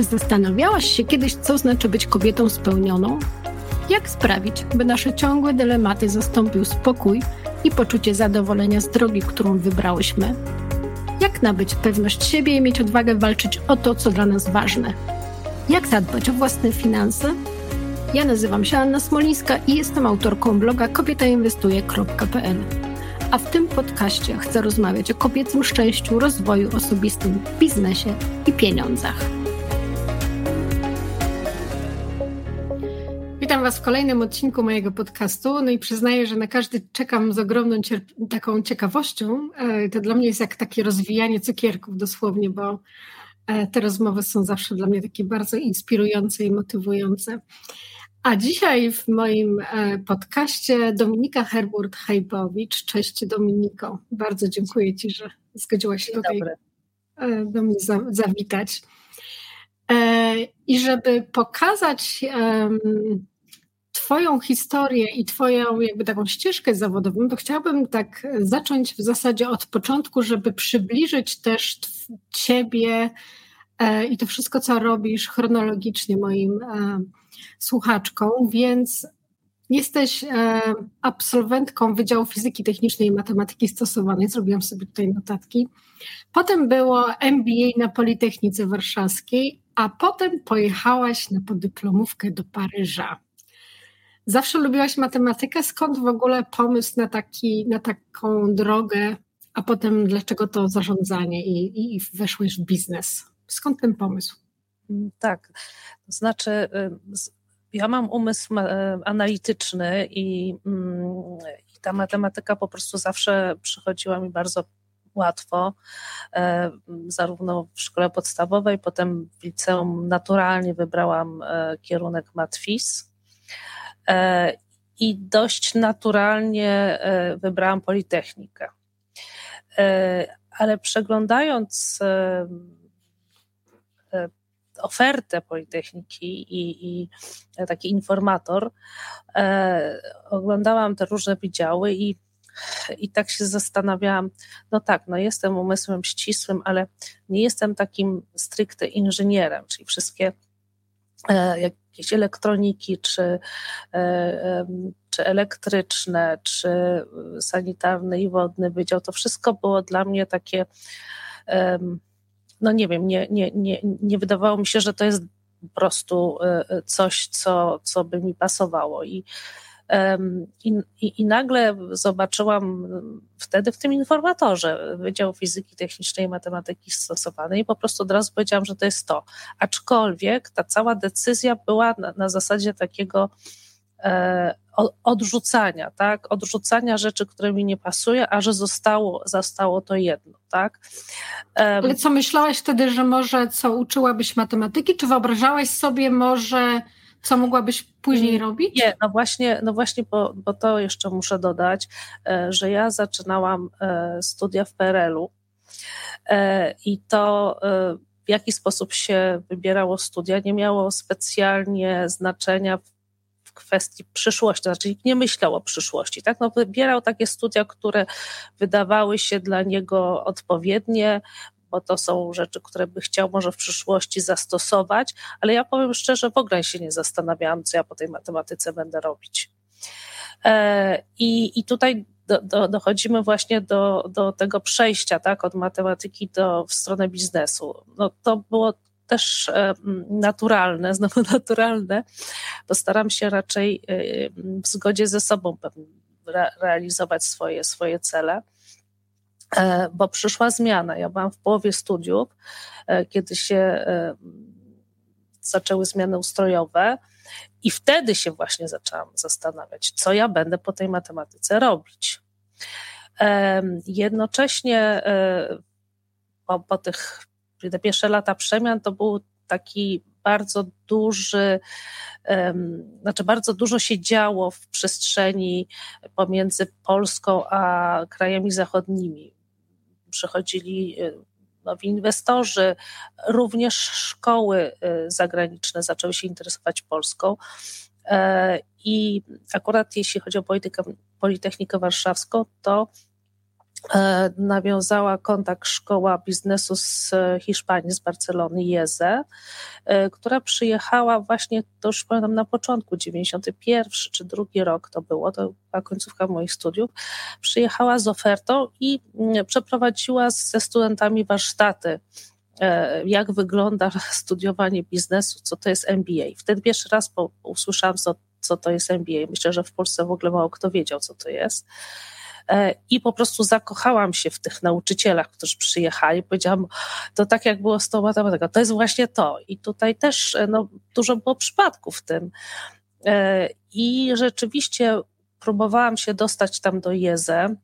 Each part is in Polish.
Czy zastanawiałaś się kiedyś, co znaczy być kobietą spełnioną? Jak sprawić, by nasze ciągłe dylematy zastąpił spokój i poczucie zadowolenia z drogi, którą wybrałyśmy? Jak nabyć pewność siebie i mieć odwagę walczyć o to, co dla nas ważne? Jak zadbać o własne finanse? Ja nazywam się Anna Smolińska i jestem autorką bloga kobietainwestuje.pl. A w tym podcaście chcę rozmawiać o kobiecym szczęściu, rozwoju osobistym, biznesie i pieniądzach. Witam Was w kolejnym odcinku mojego podcastu. No i przyznaję, że na każdy czekam z ogromną taką ciekawością. E, to dla mnie jest jak takie rozwijanie cukierków dosłownie, bo e, te rozmowy są zawsze dla mnie takie bardzo inspirujące i motywujące. A dzisiaj w moim e, podcaście Dominika Herburt-Hajbowicz. Cześć Dominiko. Bardzo dziękuję Ci, że zgodziłaś się tutaj do mnie zawitać. I żeby pokazać Twoją historię i Twoją jakby taką ścieżkę zawodową, to chciałabym tak zacząć w zasadzie od początku, żeby przybliżyć też Ciebie e, i to wszystko, co robisz chronologicznie moim e, słuchaczkom, więc jesteś e, absolwentką Wydziału Fizyki Technicznej i Matematyki Stosowanej, zrobiłam sobie tutaj notatki. Potem było MBA na Politechnice Warszawskiej, a potem pojechałaś na podyplomówkę do Paryża. Zawsze lubiłaś matematykę. Skąd w ogóle pomysł na, taki, na taką drogę, a potem dlaczego to zarządzanie i, i weszłeś w biznes? Skąd ten pomysł? Mm, tak, to znaczy y, ja mam umysł analityczny i, mm, i ta matematyka po prostu zawsze przychodziła mi bardzo łatwo, e, zarówno w szkole podstawowej, potem w liceum naturalnie wybrałam e, kierunek matfis i dość naturalnie e, wybrałam Politechnikę. E, ale przeglądając ofertę Politechniki i, i taki informator, oglądałam te różne wydziały i, i tak się zastanawiałam, no tak, no jestem umysłem ścisłym, ale nie jestem takim stricte inżynierem, czyli wszystkie jakieś elektroniki, czy, e, czy elektryczne, czy sanitarny i wodny wydział, to wszystko było dla mnie takie, no nie wiem, nie, nie, nie, nie wydawało mi się, że to jest po prostu e, coś, co, co by mi pasowało. I i, i, I, nagle zobaczyłam wtedy w tym informatorze Wydział Fizyki Technicznej i Matematyki Stosowanej i po prostu od razu powiedziałam, że to jest to. Aczkolwiek ta cała decyzja była na, na zasadzie takiego e, odrzucania, tak? Odrzucania rzeczy, które mi nie pasuje, a że zostało, zostało to jedno, tak? Ale co myślałaś wtedy, że może co uczyłabyś matematyki, czy wyobrażałaś sobie może co mogłabyś później mm, robić? Nie, no właśnie, no właśnie bo, bo to jeszcze muszę dodać, e, że ja zaczynałam e, studia w PRL-u e, i to w jaki sposób się wybierało studia nie miało specjalnie znaczenia w kwestii przyszłości, znaczy nikt nie myślał o przyszłości, tak? No, wybierał takie studia, które wydawały się dla niego odpowiednie, bo to są rzeczy, które by chciał może w przyszłości zastosować, ale ja powiem szczerze, w ogóle się nie zastanawiałam, co ja po tej matematyce będę robić. E, I, i tutaj do, do, dochodzimy właśnie do, do tego przejścia tak, od matematyki do, w stronę biznesu. No, to było też e, naturalne, znowu naturalne, bo staram się raczej e, w zgodzie ze sobą realizować swoje, swoje cele. E, bo przyszła zmiana. Ja byłam w połowie studiów, e, kiedy się e, zaczęły zmiany ustrojowe, i wtedy się właśnie zaczęłam zastanawiać, co ja będę po tej matematyce robić. Jednocześnie po, po tych te pierwsze lata przemian to był taki bardzo duży, znaczy bardzo dużo się działo w przestrzeni pomiędzy Polską a krajami zachodnimi przychodzili y, nowi inwestorzy, również szkoły y, zagraniczne zaczęły się interesować Polską. E, I akurat jeśli chodzi o Politechnikę Warszawską, to nawiązała kontakt szkoła biznesu z Hiszpanii, z Barcelony, Jeze, e, która przyjechała właśnie, to już pamiętam na początku, 91 czy drugi rok to było, to była końcówka moich studiów, przyjechała z ofertą i mm, przeprowadziła ze studentami warsztaty e, jak wygląda studiowanie biznesu, co to jest MBA. Wtedy pierwszy raz usłyszałam, co, co to jest MBA. Myślę, że w Polsce w ogóle mało kto wiedział, co to jest. E, i po prostu zakochałam się w tych nauczycielach, którzy przyjechali. Powiedziałam, to tak jak było z tą matematyką, to jest właśnie to. I tutaj też e, no, dużo było przypadków w tym. E, I rzeczywiście próbowałam się dostać tam do Jeze.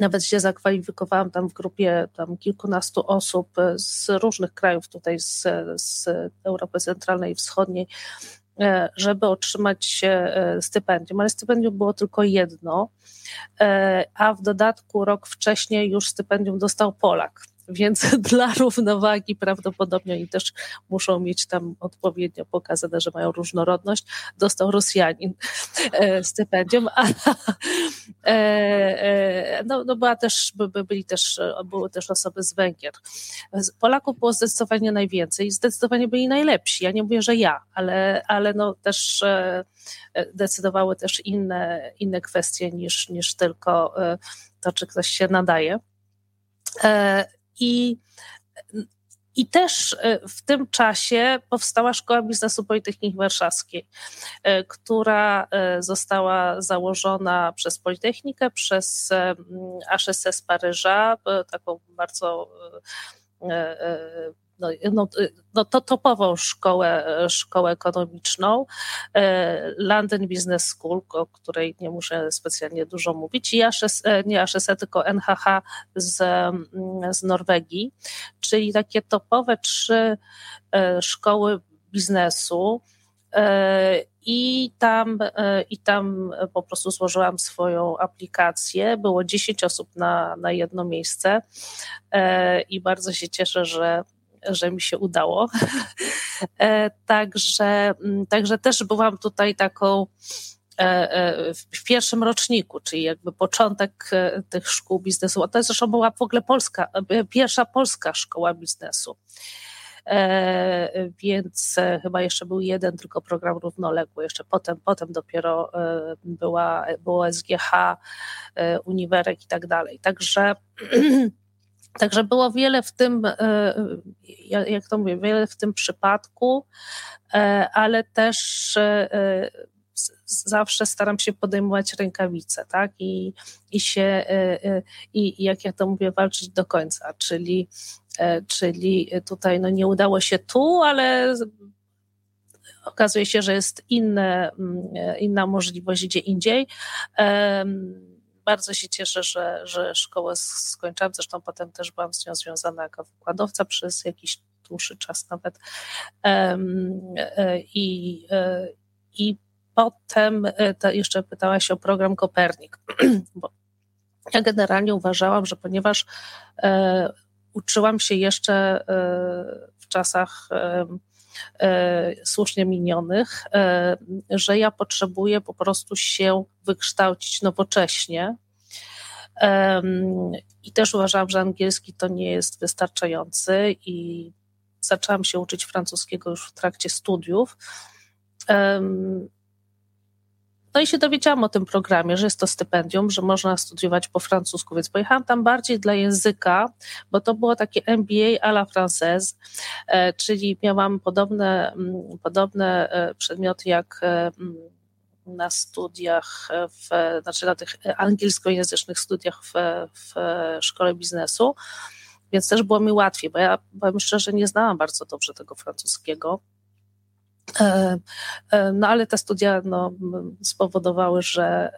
Nawet się zakwalifikowałam tam w grupie tam kilkunastu osób z różnych krajów tutaj z, z Europy Centralnej i Wschodniej, żeby otrzymać stypendium, ale stypendium było tylko jedno. E, a w dodatku rok wcześniej już stypendium dostał Polak. Więc dla równowagi prawdopodobnie oni też muszą mieć tam odpowiednio pokazane, że mają różnorodność. Dostał Rosjanin e, stypendium, a e, no, no była też, byli też, były też osoby z Węgier. Polaków było zdecydowanie najwięcej i zdecydowanie byli najlepsi. Ja nie mówię, że ja, ale, ale no też decydowały też inne, inne kwestie niż, niż tylko to, czy ktoś się nadaje. I, i też e, w tym czasie powstała Szkoła Biznesu Politechniki Warszawskiej, e, która e, została założona przez Politechnikę, przez HSS Paryża, taką bardzo no, no, no to topową szkołę, szkołę ekonomiczną, e, London Business School, o której nie muszę specjalnie dużo mówić, i ASS, e, nie ASS, tylko NHH z, mm, z Norwegii, czyli takie topowe trzy e, szkoły biznesu. I tam, I tam po prostu złożyłam swoją aplikację. Było 10 osób na, na jedno miejsce i bardzo się cieszę, że że mi się udało. E, także, mm, także też byłam tutaj taką e, e, w pierwszym roczniku, czyli jakby początek tych szkół biznesu. A to zresztą była w ogóle polska, pierwsza polska szkoła biznesu. Więc chyba jeszcze był jeden tylko program równoległy, jeszcze potem, potem dopiero była, było SGH, Uniwerek i tak dalej. Także Także było wiele w tym, e, jak to mówię, wiele w tym przypadku, e, ale też e, zawsze staram się podejmować rękawice, tak? I, i się, i jak ja to mówię, walczyć do końca, czyli, czyli tutaj no nie udało się tu, ale okazuje się, że jest inne, inna możliwość gdzie indziej bardzo się cieszę, że, że szkołę skończyłam. Zresztą potem też byłam z nią związana jako wykładowca przez jakiś dłuższy czas nawet. E, I, e, i potem e, jeszcze pytałaś o program Kopernik, bo ja generalnie uważałam, że ponieważ uczyłam się jeszcze w czasach słusznie minionych, e, że ja potrzebuję po prostu się wykształcić nowocześnie. I też uważałam, że angielski to nie jest wystarczający i zaczęłam się uczyć francuskiego już w trakcie studiów. No i się dowiedziałam o tym programie, że jest to stypendium, że można studiować po francusku, więc pojechałam tam bardziej dla języka, bo to było takie MBA à la française, e, czyli miałam podobne, mm, podobne e, przedmioty jak e, mm, na studiach, w, znaczy na tych angielskojęzycznych studiach w, w szkole biznesu, więc też było mi łatwiej, bo ja powiem szczerze, nie znałam bardzo dobrze tego francuskiego. E, e, no ale te studia no, spowodowały, że,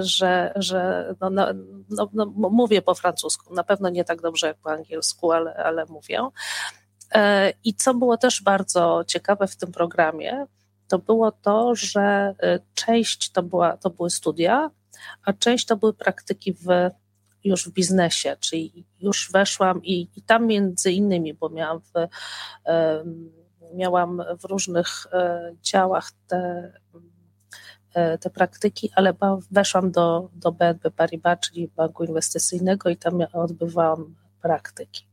że, że no, no, no, no, mówię po francusku. Na pewno nie tak dobrze jak po angielsku, ale, ale mówię. E, I co było też bardzo ciekawe w tym programie, to było to, że część to, była, to były studia, a część to były praktyki w, już w biznesie, czyli już weszłam i, i tam między innymi, bo miałam w miałam w różnych e, działach te te praktyki, ale weszłam do, do BNP Paribas, czyli Banku Inwestycyjnego i tam odbywałam praktyki.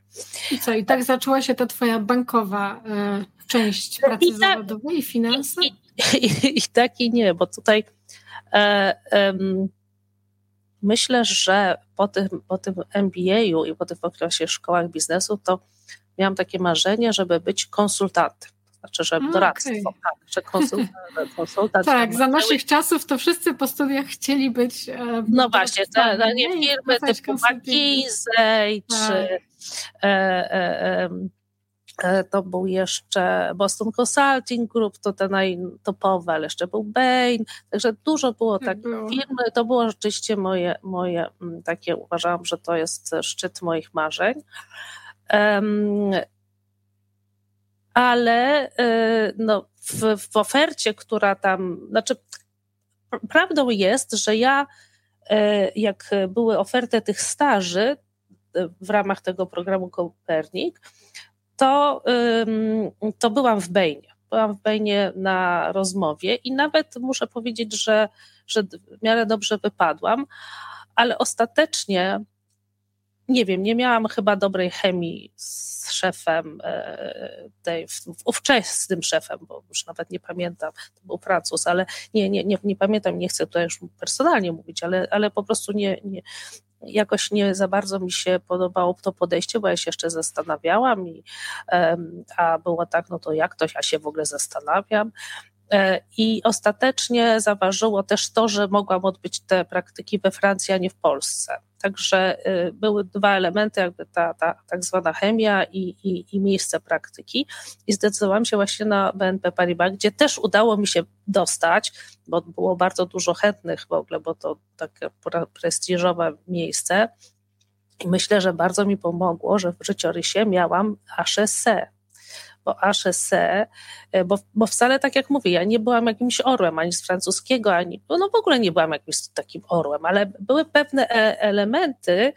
I co, i tak zaczęła się ta twoja bankowa e, część pracy I tak, zawodowej i finanse? I, i, i, tak i nie, bo tutaj e, myślę, że po tym, po tym MBA-u i po tym okresie szkołach biznesu to miałam takie marzenie, żeby być konsultantem. Znaczy, że doradztwo, okay. tak, że konsultant. konsultant tak, za naszych czasów to wszyscy po studiach chcieli być. E, no właśnie, te, te nie, firmy typu McKinsey, tak. czy e, e, e, to był jeszcze Boston Consulting Group, to te najtopowe, ale jeszcze był Bain, także dużo było tak takich firm, to było rzeczywiście moje, moje takie, uważałam, że to jest szczyt moich marzeń. Ale y, no, w, w ofercie, która tam, znaczy prawdą jest, że ja y, jak były oferty tych staży y, w ramach tego programu Kopernik, to, to byłam w Bejnie. Byłam w Bejnie na rozmowie i nawet muszę powiedzieć, że, że w miarę dobrze wypadłam, ale ostatecznie nie wiem, nie miałam chyba dobrej chemii z szefem, e, tej, ówczesnym szefem, bo już nawet nie pamiętam, to był Francuz, ale nie, nie, nie, nie pamiętam, nie chcę tutaj już personalnie mówić, ale, ale po prostu nie, nie, jakoś nie za bardzo mi się podobało to podejście, bo ja się jeszcze zastanawiałam, i, a było tak, no to jak to ja się w ogóle zastanawiam. E, I ostatecznie zaważyło też to, że mogłam odbyć te praktyki we Francji, a nie w Polsce. Także y, były dwa elementy, jakby ta, ta tak zwana chemia i, i, i miejsce praktyki. I zdecydowałam się właśnie na BNP Paribas, gdzie też udało mi się dostać, bo było bardzo dużo chętnych w ogóle, bo to takie prestiżowe miejsce. I myślę, że bardzo mi pomogło, że w życiorysie miałam HSE, bo HSE, bo, bo wcale tak jak mówię, ja nie byłam jakimś orłem ani z francuskiego, ani, no w ogóle nie byłam jakimś takim orłem, ale były pewne e, elementy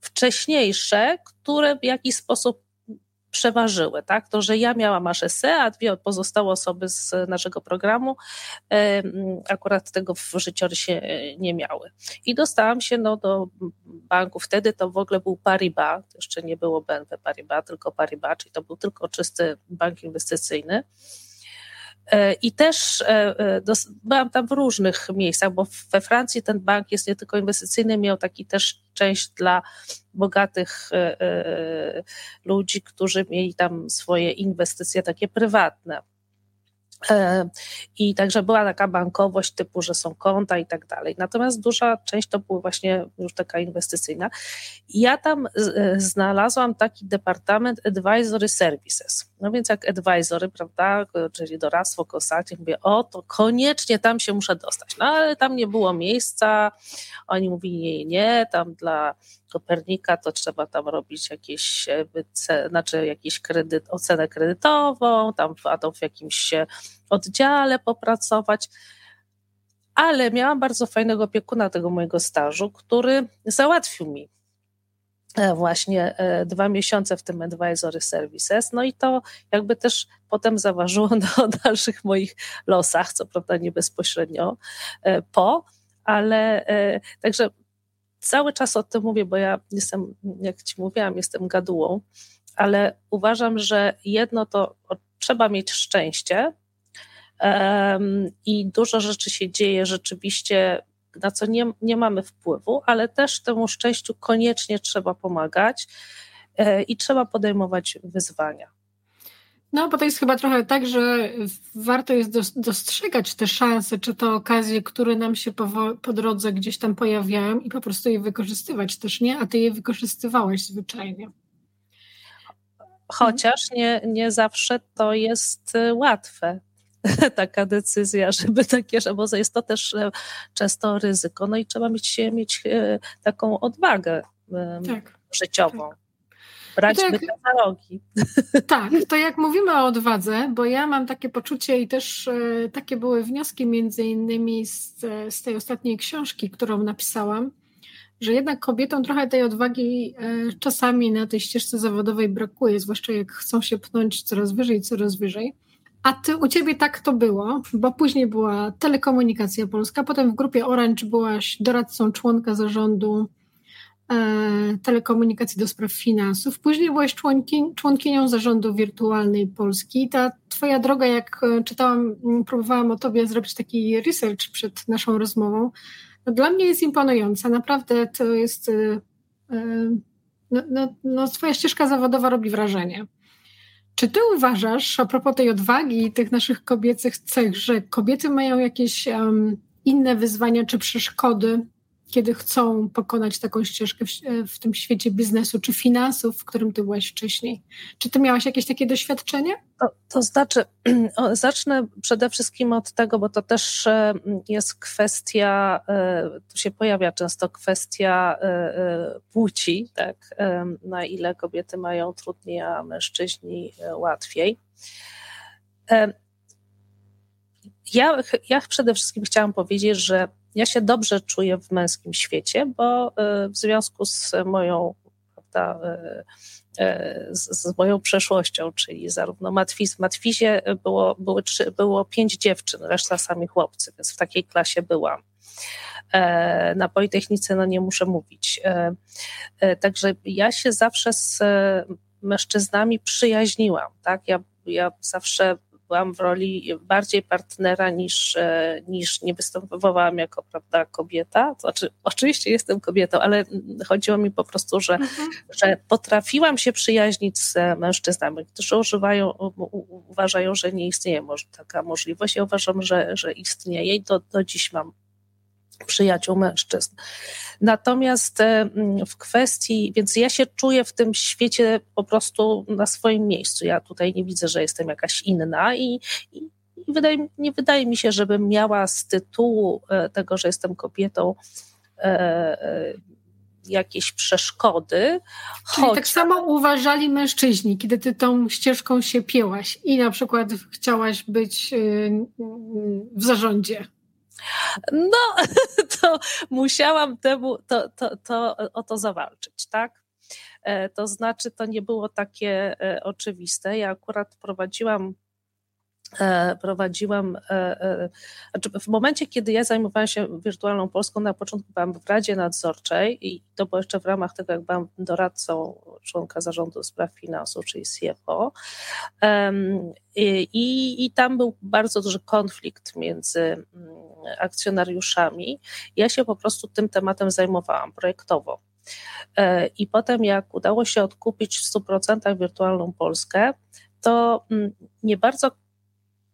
wcześniejsze, które w jakiś sposób przeważyły, tak? To, że ja miałam HSE, a dwie pozostałe osoby z naszego programu akurat tego w życiorysie nie miały. I dostałam się no, do banku, wtedy to w ogóle był Paribas, jeszcze nie było BNP Paribas, tylko Paribas, czyli to był tylko czysty bank inwestycyjny. E, I też e, e, byłam tam w różnych miejscach, bo we Francji ten bank jest nie tylko inwestycyjny, miał taki też część dla bogatych ludzi, którzy mieli tam swoje inwestycje takie prywatne. I także była taka bankowość typu, że są konta i tak dalej. Natomiast duża część to była właśnie już taka inwestycyjna. Ja tam znalazłam taki departament Advisory Services. No więc jak advisory, prawda, czyli doradztwo, consulting, mówię, o to koniecznie tam się muszę dostać. No ale tam nie było miejsca. Oni mówili, nie, nie, tam dla Kopernika, to trzeba tam robić jakieś, znaczy jakiś kredyt, ocenę kredytową, tam, to w jakimś oddziale popracować. Ale miałam bardzo fajnego opiekuna tego mojego stażu, który załatwił mi właśnie e, dwa miesiące w tym Advisory Services. No i to jakby też potem zaważyło na dalszych moich losach, co prawda nie bezpośrednio po, ale także cały czas o tym mówię, bo ja jestem, jak ci mówiłam, jestem gadułą, ale uważam, że jedno to trzeba mieć szczęście i dużo rzeczy się dzieje rzeczywiście, na co nie, nie mamy wpływu, ale też temu szczęściu koniecznie trzeba pomagać e, i trzeba podejmować wyzwania. No, bo to jest chyba trochę tak, że warto jest dostrzegać te szanse, czy to okazje, które nam się po, po drodze gdzieś tam pojawiają i po prostu je wykorzystywać też, nie? A ty je wykorzystywałeś zwyczajnie. Chociaż nie, nie zawsze to jest y, łatwe taka decyzja, żeby takie, bo jest to też y, często ryzyko, no i trzeba mieć, mieć y, taką odwagę tak, życiową. Tak brać tak, byka za rogi. Tak, to jak mówimy o odwadze, bo ja mam takie poczucie i też e, takie były wnioski między innymi z, z tej ostatniej książki, którą napisałam, że jednak kobietom trochę tej odwagi e, czasami na tej ścieżce zawodowej brakuje, zwłaszcza jak chcą się pnąć coraz wyżej, coraz wyżej. A ty, u ciebie tak to było, bo później była Telekomunikacja Polska, potem w grupie Orange byłaś doradcą członka zarządu e, telekomunikacji do spraw finansów. Później byłaś członki, członkinią zarządu wirtualnej Polski. Ta twoja droga, jak e, czytałam, próbowałam o tobie zrobić taki research przed naszą rozmową, no dla mnie jest imponująca. Naprawdę to jest... E, e no, no, no, twoja ścieżka zawodowa robi wrażenie. Czy ty uważasz, a propos tej odwagi i tych naszych kobiecych cech, że kobiety mają jakieś um, inne wyzwania czy przeszkody kiedy chcą pokonać taką ścieżkę w, w, tym świecie biznesu czy finansów, w którym ty byłaś wcześniej. Czy ty miałaś jakieś takie doświadczenie? To, to znaczy, zacznę przede wszystkim od tego, bo to też e, jest kwestia, e, tu się pojawia często kwestia e, płci, tak, na ile kobiety mają trudniej, a mężczyźni łatwiej. Ja, ja przede wszystkim chciałam powiedzieć, że ja się dobrze czuję w męskim świecie, bo y, w związku z moją, prawda, y, y, z, z moją przeszłością, czyli zarówno matwiz, matwizie było, było, było pięć dziewczyn, reszta sami chłopcy, więc w takiej klasie byłam. E, na Politechnice, no nie muszę mówić. E, e, także ja się zawsze z mężczyznami przyjaźniłam, tak? Ja, ja zawsze byłam w roli bardziej partnera niż, e, niż nie występowałam jako prawda, kobieta. To znaczy, oczywiście jestem kobietą, ale chodziło mi po prostu, że, mhm. że potrafiłam się przyjaźnić z mężczyznami, którzy używają, uważają, że nie istnieje taka możliwość. Ja uważam, że, że istnieje i do, do dziś mam przyjaciół mężczyzn. Natomiast e, w kwestii, więc ja się czuję w tym świecie po prostu na swoim miejscu. Ja tutaj nie widzę, że jestem jakaś inna i, i, wydaje, nie wydaje mi się, żebym miała z tytułu e, tego, że jestem kobietą, e, jakieś przeszkody. Czyli choć... tak samo uważali mężczyźni, kiedy ty tą ścieżką się pięłaś i na przykład chciałaś być w zarządzie. No, to musiałam temu, to, to, to, o to zawalczyć, tak? E, to znaczy, to nie było takie e, oczywiste. Ja akurat prowadziłam prowadziłam, e, e, znaczy w momencie, kiedy ja zajmowałam się wirtualną Polską, na początku byłam w Radzie Nadzorczej i to było jeszcze w ramach tego, jak byłam doradcą członka zarządu spraw finansów, czyli CFO. I, I tam był bardzo duży konflikt między mm, akcjonariuszami. Ja się po prostu tym tematem zajmowałam projektowo. I potem, jak udało się odkupić w 100% wirtualną Polskę, to mm, nie bardzo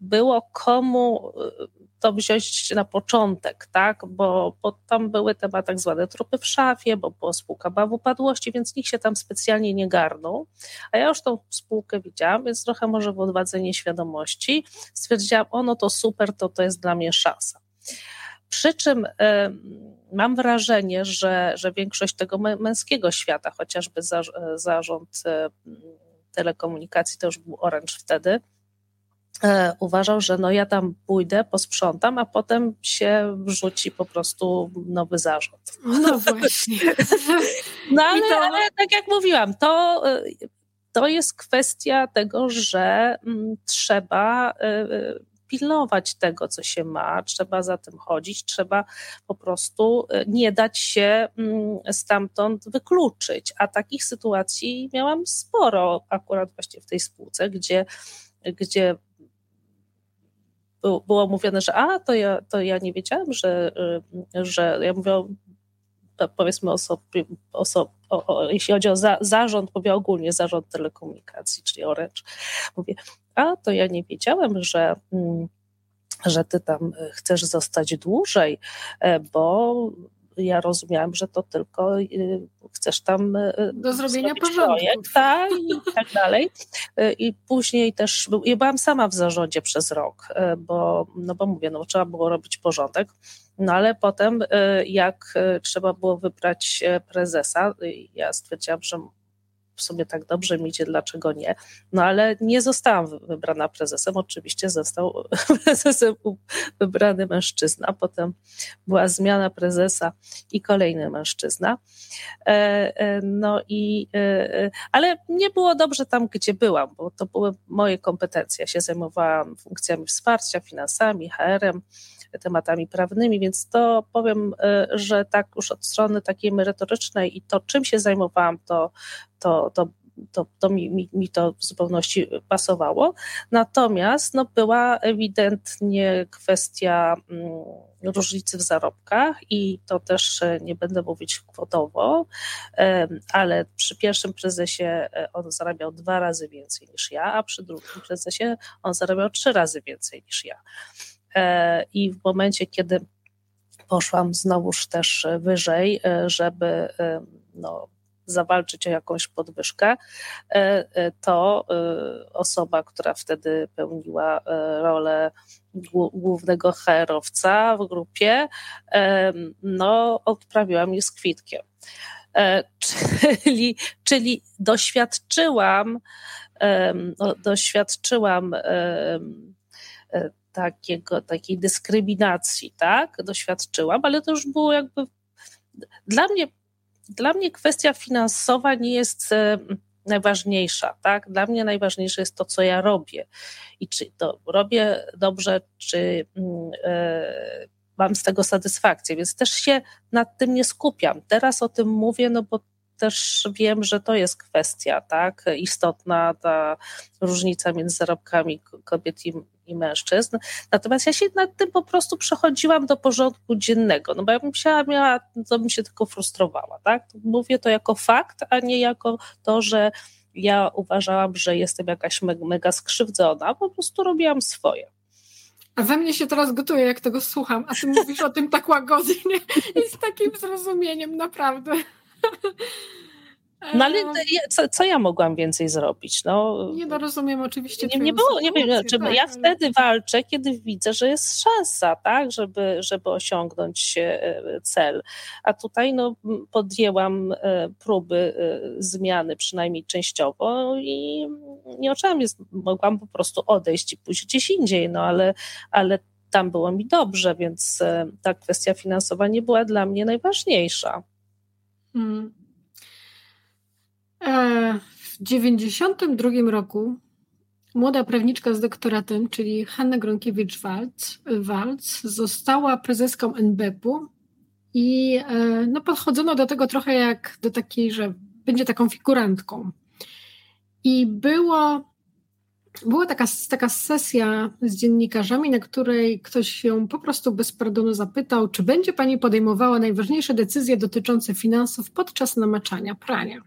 było komu y, to wziąć na początek, tak? Bo, bo tam były temat tak zwane trupy w szafie, bo była spółka baw upadłości, więc nikt się tam specjalnie nie garnął. A ja już tą spółkę widziałam, więc trochę może w odwadze nieświadomości stwierdziłam, ono to super, to to jest dla mnie szansa. Przy czym y, mam wrażenie, że, że większość tego męskiego świata, chociażby za, zarząd y, telekomunikacji, to już był Orange wtedy, E, uważał, że no ja tam pójdę, posprzątam, a potem się wrzuci po prostu nowy zarząd. No właśnie. no ale, to... ale tak jak mówiłam, to, e, to jest kwestia tego, że mm, trzeba e, pilnować tego, co się ma, trzeba za tym chodzić, trzeba po prostu nie dać się mm, stamtąd wykluczyć. A takich sytuacji miałam sporo akurat właśnie w tej spółce, gdzie gdzie było mówione, że a, to ja, to ja nie wiedziałam, że, y, że ja mówię powiedzmy o, o, o, jeśli chodzi o za, zarząd, mówię ogólnie zarząd telekomunikacji, czyli Orange, mówię, a to ja nie wiedziałem, że, mm, że ty tam chcesz zostać dłużej, e, bo ja rozumiałam, że to tylko y, chcesz tam y, do zrobienia porządku projekt, tak, i tak dalej. Y, I później też, ja byłam sama w zarządzie przez rok, bo, no bo mówię, no trzeba było robić porządek, no ale potem jak trzeba było wybrać prezesa, ja stwierdziłam, że w sumie tak dobrze mi idzie, dlaczego nie. No ale nie zostałam wybrana prezesem, oczywiście został prezesem wybrany mężczyzna, potem była zmiana prezesa i kolejny mężczyzna. E, e, no i, e, ale nie było dobrze tam, gdzie byłam, bo to były moje kompetencje. Ja się zajmowałam funkcjami wsparcia, finansami, HR-em, tematami prawnymi, więc to powiem, że tak już od strony takiej merytorycznej i to, czym się zajmowałam, to, to, to to, to mi, mi, mi, to w zupełności pasowało. Natomiast no, była ewidentnie kwestia mm, różnicy w zarobkach i to też e, nie będę mówić kwotowo, ale przy pierwszym prezesie e, on zarabiał dwa razy więcej niż ja, a przy drugim prezesie on zarabiał trzy razy więcej niż ja. E, I w momencie, kiedy poszłam znowuż też wyżej, żeby no, zawalczyć o jakąś podwyżkę, e, e, to e, osoba, która wtedy pełniła rolę głównego herowca w grupie, no, odprawiła mnie z kwitkiem. Czyli, czyli doświadczyłam, doświadczyłam takiego, takiej dyskryminacji, tak? Doświadczyłam, ale to już było jakby dla mnie dla mnie kwestia finansowa nie jest e, najważniejsza. Tak? Dla mnie najważniejsze jest to, co ja robię i czy to robię dobrze, czy e, mam z tego satysfakcję, więc też się nad tym nie skupiam. Teraz o tym mówię, no bo też wiem, że to jest kwestia tak, istotna, ta różnica między zarobkami kobiet i, i mężczyzn. Natomiast ja się nad tym po prostu przechodziłam do porządku dziennego, no bo jakbym się miała, to bym się tylko frustrowała. Tak? Mówię to jako fakt, a nie jako to, że ja uważałam, że jestem jakaś mega skrzywdzona, po prostu robiłam swoje. A we mnie się teraz gotuje, jak tego słucham, a ty mówisz o tym tak łagodnie i z takim zrozumieniem, naprawdę. No ale co, co, ja mogłam więcej zrobić? No, nie no, rozumiem oczywiście. Nie, nie było, nie wiem, czy tak, ja ale... wtedy walczę, kiedy widzę, że jest szansa, tak, żeby, żeby osiągnąć e, cel. A tutaj no, podjęłam e, próby e, zmiany, przynajmniej częściowo, i nie oczami mogłam po prostu odejść i pójść gdzieś indziej, no ale, ale tam było mi dobrze, więc ta kwestia finansowa nie była dla mnie najważniejsza. Hmm. E, w 1992 roku młoda prawniczka z doktoratem, czyli Hanna Gronkiewicz-Walc, została prezeską NBP-u i e, no, podchodzono do tego trochę jak do takiej, że będzie taką figurantką. I było była taka, taka sesja z dziennikarzami, na której ktoś ją po prostu bez pardonu zapytał, czy będzie pani podejmowała najważniejsze decyzje dotyczące finansów podczas namaczania prania.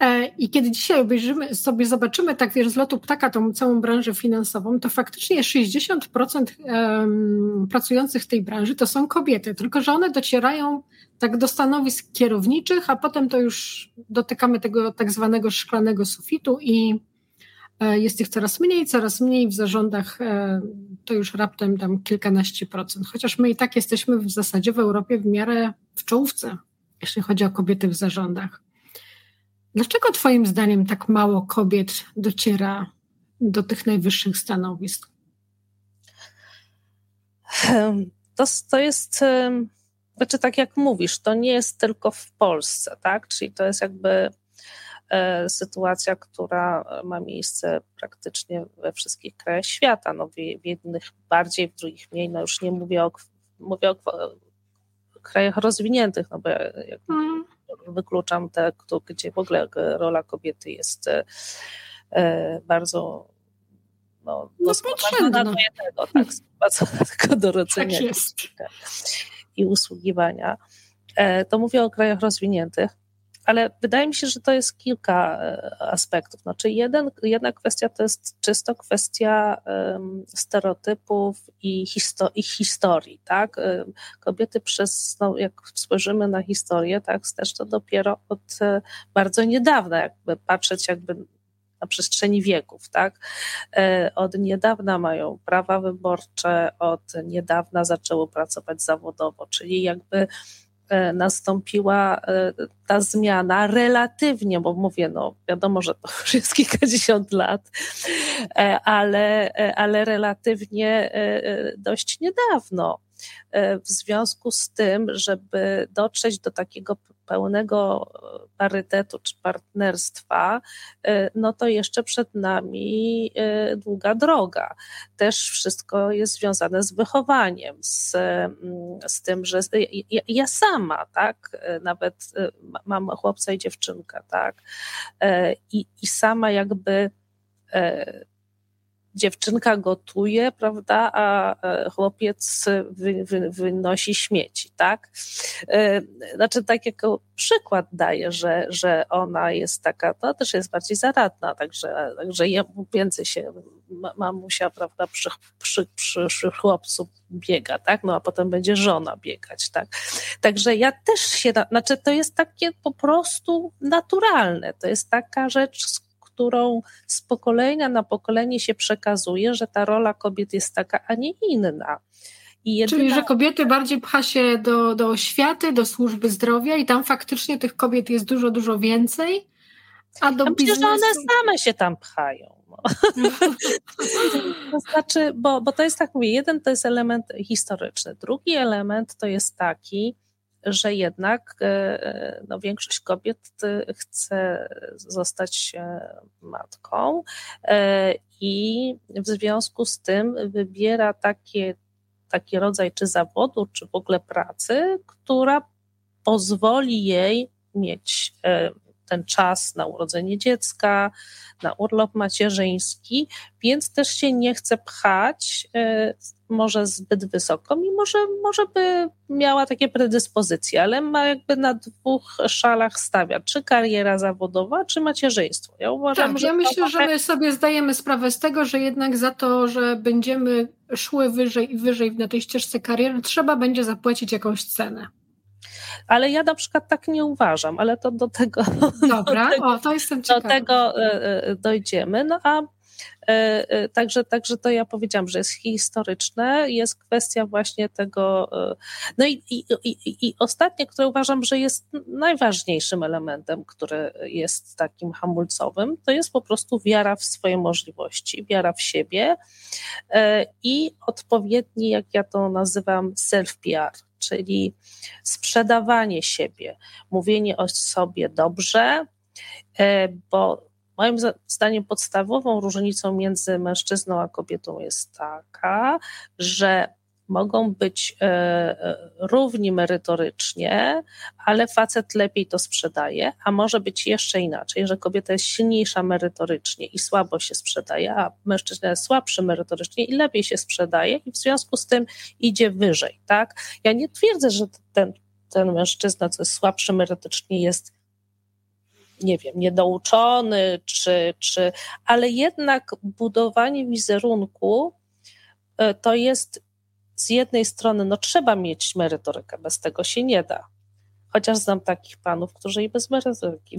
E, I kiedy dzisiaj obejrzymy, sobie zobaczymy tak wiesz, z lotu ptaka tą całą branżę finansową, to faktycznie 60% um, pracujących w tej branży to są kobiety, tylko że one docierają tak do stanowisk kierowniczych, a potem to już dotykamy tego tak zwanego szklanego sufitu i E, jest ich coraz mniej, coraz mniej w zarządach e, to już raptem tam kilkanaście procent. Chociaż my i tak jesteśmy w zasadzie w Europie w miarę w czołówce, jeśli chodzi o kobiety w zarządach. Dlaczego Twoim zdaniem tak mało kobiet dociera do tych najwyższych stanowisk? To, to jest, znaczy tak jak mówisz, to nie jest tylko w Polsce, tak? Czyli to jest jakby E, sytuacja, która ma miejsce praktycznie we wszystkich krajach świata. No w, jednych bardziej, w drugich mniej. No już nie mówię o, mówię o krajach rozwiniętych, no bo jak mm. Wykluczam te, gdzie w ogóle rola kobiety jest e, bardzo no, no potrzebna. do jednego, tak, tylko do rodzenia tak i usługiwania. E, to mówię o krajach rozwiniętych ale wydaje mi się, że to jest kilka e, aspektów. Znaczy, jeden, jedna kwestia to jest czysto kwestia stereotypów i, histo i historii. Tak? Kobiety przez, no, jak spojrzymy na historię, tak, też to dopiero od e, bardzo niedawna, jakby patrzeć jakby na przestrzeni wieków, tak? E, od niedawna mają prawa wyborcze, od niedawna zaczęły pracować zawodowo, czyli jakby nastąpiła e, ta zmiana relatywnie, bo mówię, no wiadomo, że to już jest kilkadziesiąt lat, e, ale, ale relatywnie dość niedawno. W związku z tym, żeby dotrzeć do takiego pełnego parytetu czy partnerstwa, no to jeszcze przed nami długa droga. Też wszystko jest związane z wychowaniem, z, mm, z tym, że ja, ja sama, tak, nawet mam chłopca i dziewczynkę, tak, i, i sama jakby dziewczynka gotuje, prawda, a chłopiec wy, wy, wynosi śmieci, tak? E, znaczy, tak jako przykład daję, że, że ona jest taka, to też jest bardziej zaradna, także, także więcej się mamusia, prawda, przy, przy, przy, przy chłopcu biega, tak? No a potem będzie żona biegać, tak? Także ja też się, znaczy to jest takie po prostu naturalne, to jest taka rzecz, którą z pokolenia na pokolenie się przekazuje, że ta rola kobiet jest taka, a nie inna. Jedyna... Czyli, że kobiety bardziej pcha się do, do oświaty, do służby zdrowia i tam faktycznie tych kobiet jest dużo, dużo więcej, a do ja biznesu... Myślę, że one same się tam pchają. No. to znaczy, bo, bo to jest tak, mówię, jeden to jest element historyczny, drugi element to jest taki, że jednak e, e, no, większość kobiet e, chce zostać matką i w związku z tym wybiera takie, taki rodzaj czy zawodu, czy w ogóle pracy, która pozwoli jej mieć ten czas na urodzenie dziecka, na urlop macierzyński, więc też się nie chce pchać e, może zbyt wysoko, mimo że może by miała takie predyspozycje, ale ma jakby na dwóch szalach stawia, czy kariera zawodowa, czy macierzyństwo. Ja uważam, tak, że ja myślę, że my sobie zdajemy sprawę z tego, że jednak za to, że będziemy szły wyżej i wyżej na tej ścieżce kariery, trzeba będzie zapłacić jakąś cenę. Ale ja na przykład tak nie uważam, ale to do tego. Dobra, do tego, o, to jestem ciekawa. Do tego e, e, dojdziemy. No a e, Także, także to ja powiedziałam, że jest historyczne, jest kwestia właśnie tego. No i, i, i, i ostatnie, które uważam, że jest najważniejszym elementem, który jest takim hamulcowym, to jest po prostu wiara w swoje możliwości, wiara w siebie i odpowiedni, jak ja to nazywam, self-PR, czyli sprzedawanie siebie, mówienie o sobie dobrze, e, bo moim zdaniem podstawową różnicą między mężczyzną a kobietą jest taka, że mogą być e, e, równi merytorycznie, ale facet lepiej to sprzedaje, a może być jeszcze inaczej, że kobieta jest silniejsza merytorycznie i słabo się sprzedaje, a mężczyzna jest słabszy merytorycznie i lepiej się sprzedaje i w związku z tym idzie wyżej, tak? Ja nie twierdzę, że ten, ten mężczyzna, co jest słabszy merytorycznie jest nie wiem, niedouczony, czy, czy, ale jednak budowanie wizerunku e, to jest z jednej strony, no trzeba mieć merytorykę, bez tego się nie da. Chociaż znam takich panów, którzy i bez merytoryki,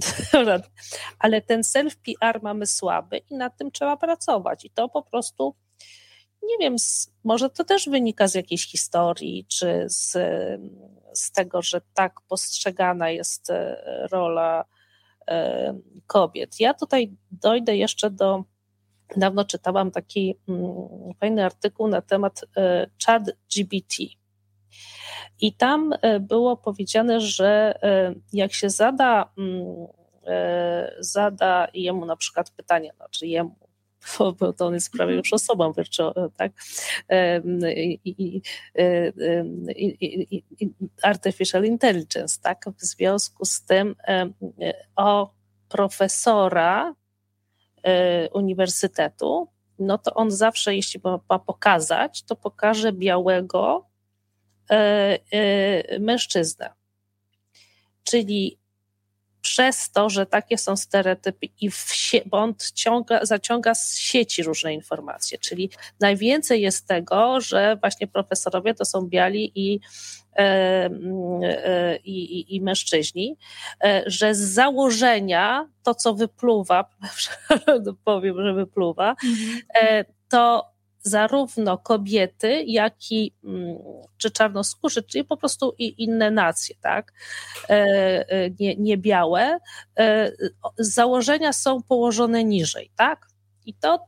ale ten self-PR mamy słaby i nad tym trzeba pracować. I to po prostu, nie wiem, może to też wynika z jakiejś historii, czy z, z tego, że tak postrzegana jest e, rola e, kobiet. Ja tutaj dojdę jeszcze do Dawno czytałam taki mm, fajny artykuł na temat e, chat GBT. I tam e, było powiedziane, że e, jak się zada, mm, zada jemu na przykład pytanie, znaczy jemu, bo to on jest prawie już osobą wirtualną, tak? I, i, i, artificial intelligence, tak? W związku z tym o profesora uniwersytetu, no to on zawsze, jeśli ma pokazać, to pokaże białego y, y, mężczyznę. Czyli przez to, że takie są stereotypy i sie, bo on ciąga, zaciąga z sieci różne informacje, czyli najwięcej jest tego, że właśnie profesorowie to są biali i E, e, i, i, i mężczyźni, e, że z założenia to, co wypluwa, powiem, że wypluwa, to zarówno kobiety, jak i mm, czy czarnoskórzy, czyli po prostu i inne nacje, tak, nie, nie białe, założenia są położone niżej, tak, i to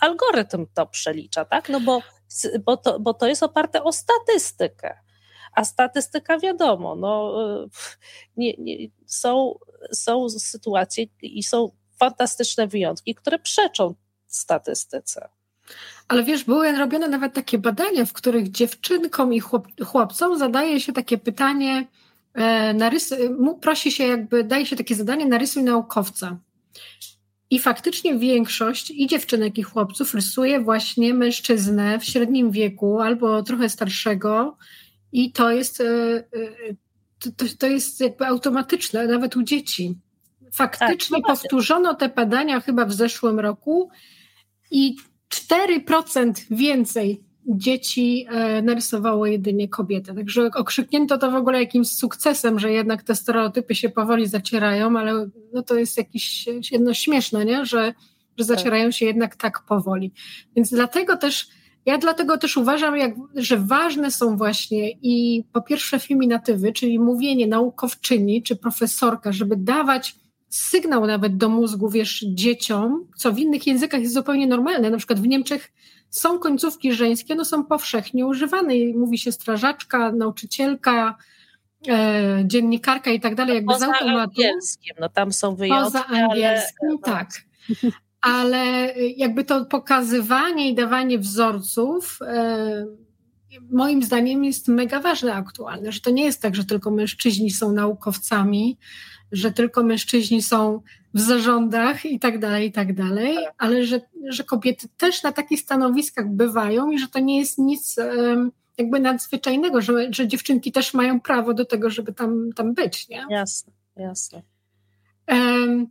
algorytm to przelicza, tak, no bo, bo, to, bo to jest oparte o statystykę, a statystyka wiadomo, no, nie, nie, są, są sytuacje i są fantastyczne wyjątki, które przeczą statystyce. Ale wiesz, były robione nawet takie badania, w których dziewczynkom i chłop, chłopcom zadaje się takie pytanie, e, narysy, prosi się jakby, daje się takie zadanie, narysuj naukowca. I faktycznie większość i dziewczynek, i chłopców rysuje właśnie mężczyznę w średnim wieku albo trochę starszego, i to jest, e, e, to, to jest jakby automatyczne, nawet u dzieci. Faktycznie tak, powtórzono te badania chyba w zeszłym roku i 4% więcej dzieci e, narysowało jedynie kobiety. Także okrzyknięto to w ogóle jakimś sukcesem, że jednak te stereotypy się powoli zacierają, ale no to jest jakieś jedno śmieszne, nie? Że, że tak. zacierają się jednak tak powoli. Więc dlatego też ja dlatego też uważam, jak, że ważne są właśnie i po pierwsze feminatywy, czyli mówienie naukowczyni czy profesorka, żeby dawać sygnał nawet do mózgu, wiesz, dzieciom, co w innych językach jest zupełnie normalne. Na przykład w Niemczech są końcówki żeńskie, no są powszechnie używane. Mówi się strażaczka, nauczycielka, e, dziennikarka i tak dalej, jakby Poza z automatu. angielskim, no tam są wyjątki, Poza angielskim, ale... tak. Ale jakby to pokazywanie i dawanie wzorców e, moim zdaniem jest mega ważne aktualne, że to nie jest tak, że tylko mężczyźni są naukowcami, że tylko mężczyźni są w zarządach i tak dalej, i tak dalej, tak. ale że, że kobiety też na takich stanowiskach bywają i że to nie jest nic jakby nadzwyczajnego, że, że dziewczynki też mają prawo do tego, żeby tam, tam być, nie? Jasne, jasne. Um,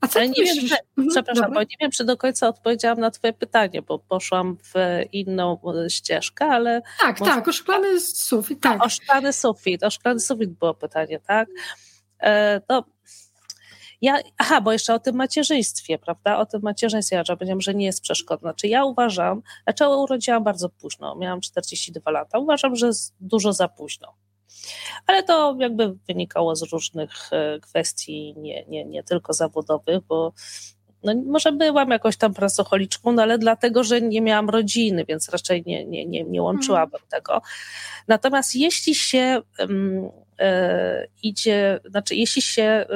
a co Ale nie wiem, czy, mhm, przepraszam, Dobra. bo nie wiem, czy do końca odpowiedziałam na Twoje pytanie, bo poszłam w inną ścieżkę, ale. Tak, może... tak, oszklany sufit. Tak. Oszklany sufit, oszklany sufit było pytanie, tak? E, to ja, aha, bo jeszcze o tym macierzyństwie, prawda? O tym macierzyństwie, ja powiedziałam, że nie jest przeszkodą. Znaczy ja uważam, znaczy urodziłam bardzo późno, miałam 42 lata, uważam, że jest dużo za późno. Ale to jakby wynikało z różnych e, kwestii, nie, nie, nie tylko zawodowych, bo no może byłam jakoś tam pracocholiczką, no ale dlatego, że nie miałam rodziny, więc raczej nie, nie, nie, nie łączyłabym hmm. tego. Natomiast jeśli się um, idzie, znaczy jeśli się e,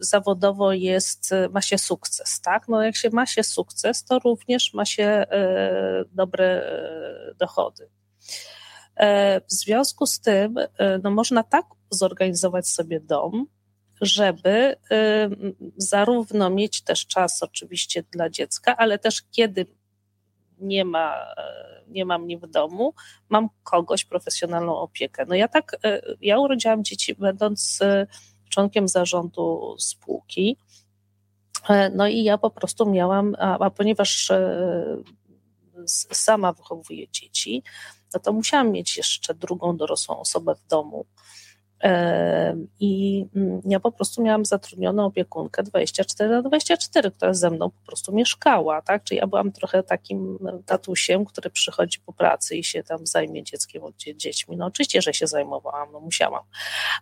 zawodowo jest, ma się sukces, tak? No jak się ma się sukces, to również ma się e, dobre e, dochody. E, w związku z tym e, no można tak zorganizować sobie dom, żeby zarówno mieć też czas oczywiście dla dziecka, ale też kiedy nie ma, e, nie ma mnie w domu, mam kogoś, profesjonalną opiekę. No ja tak, e, ja urodziłam dzieci będąc e, członkiem zarządu spółki, no i ja po prostu miałam, a, a ponieważ sama wychowuję dzieci, no to musiałam mieć jeszcze drugą dorosłą osobę w domu, i mm, ja po prostu miałam zatrudnioną opiekunkę 24 na 24, która ze mną po prostu mieszkała, tak? Czyli ja byłam trochę takim tatusiem, który przychodzi po pracy i się tam zajmie dzieckiem, dziećmi. No oczywiście, że się zajmowałam, no musiałam.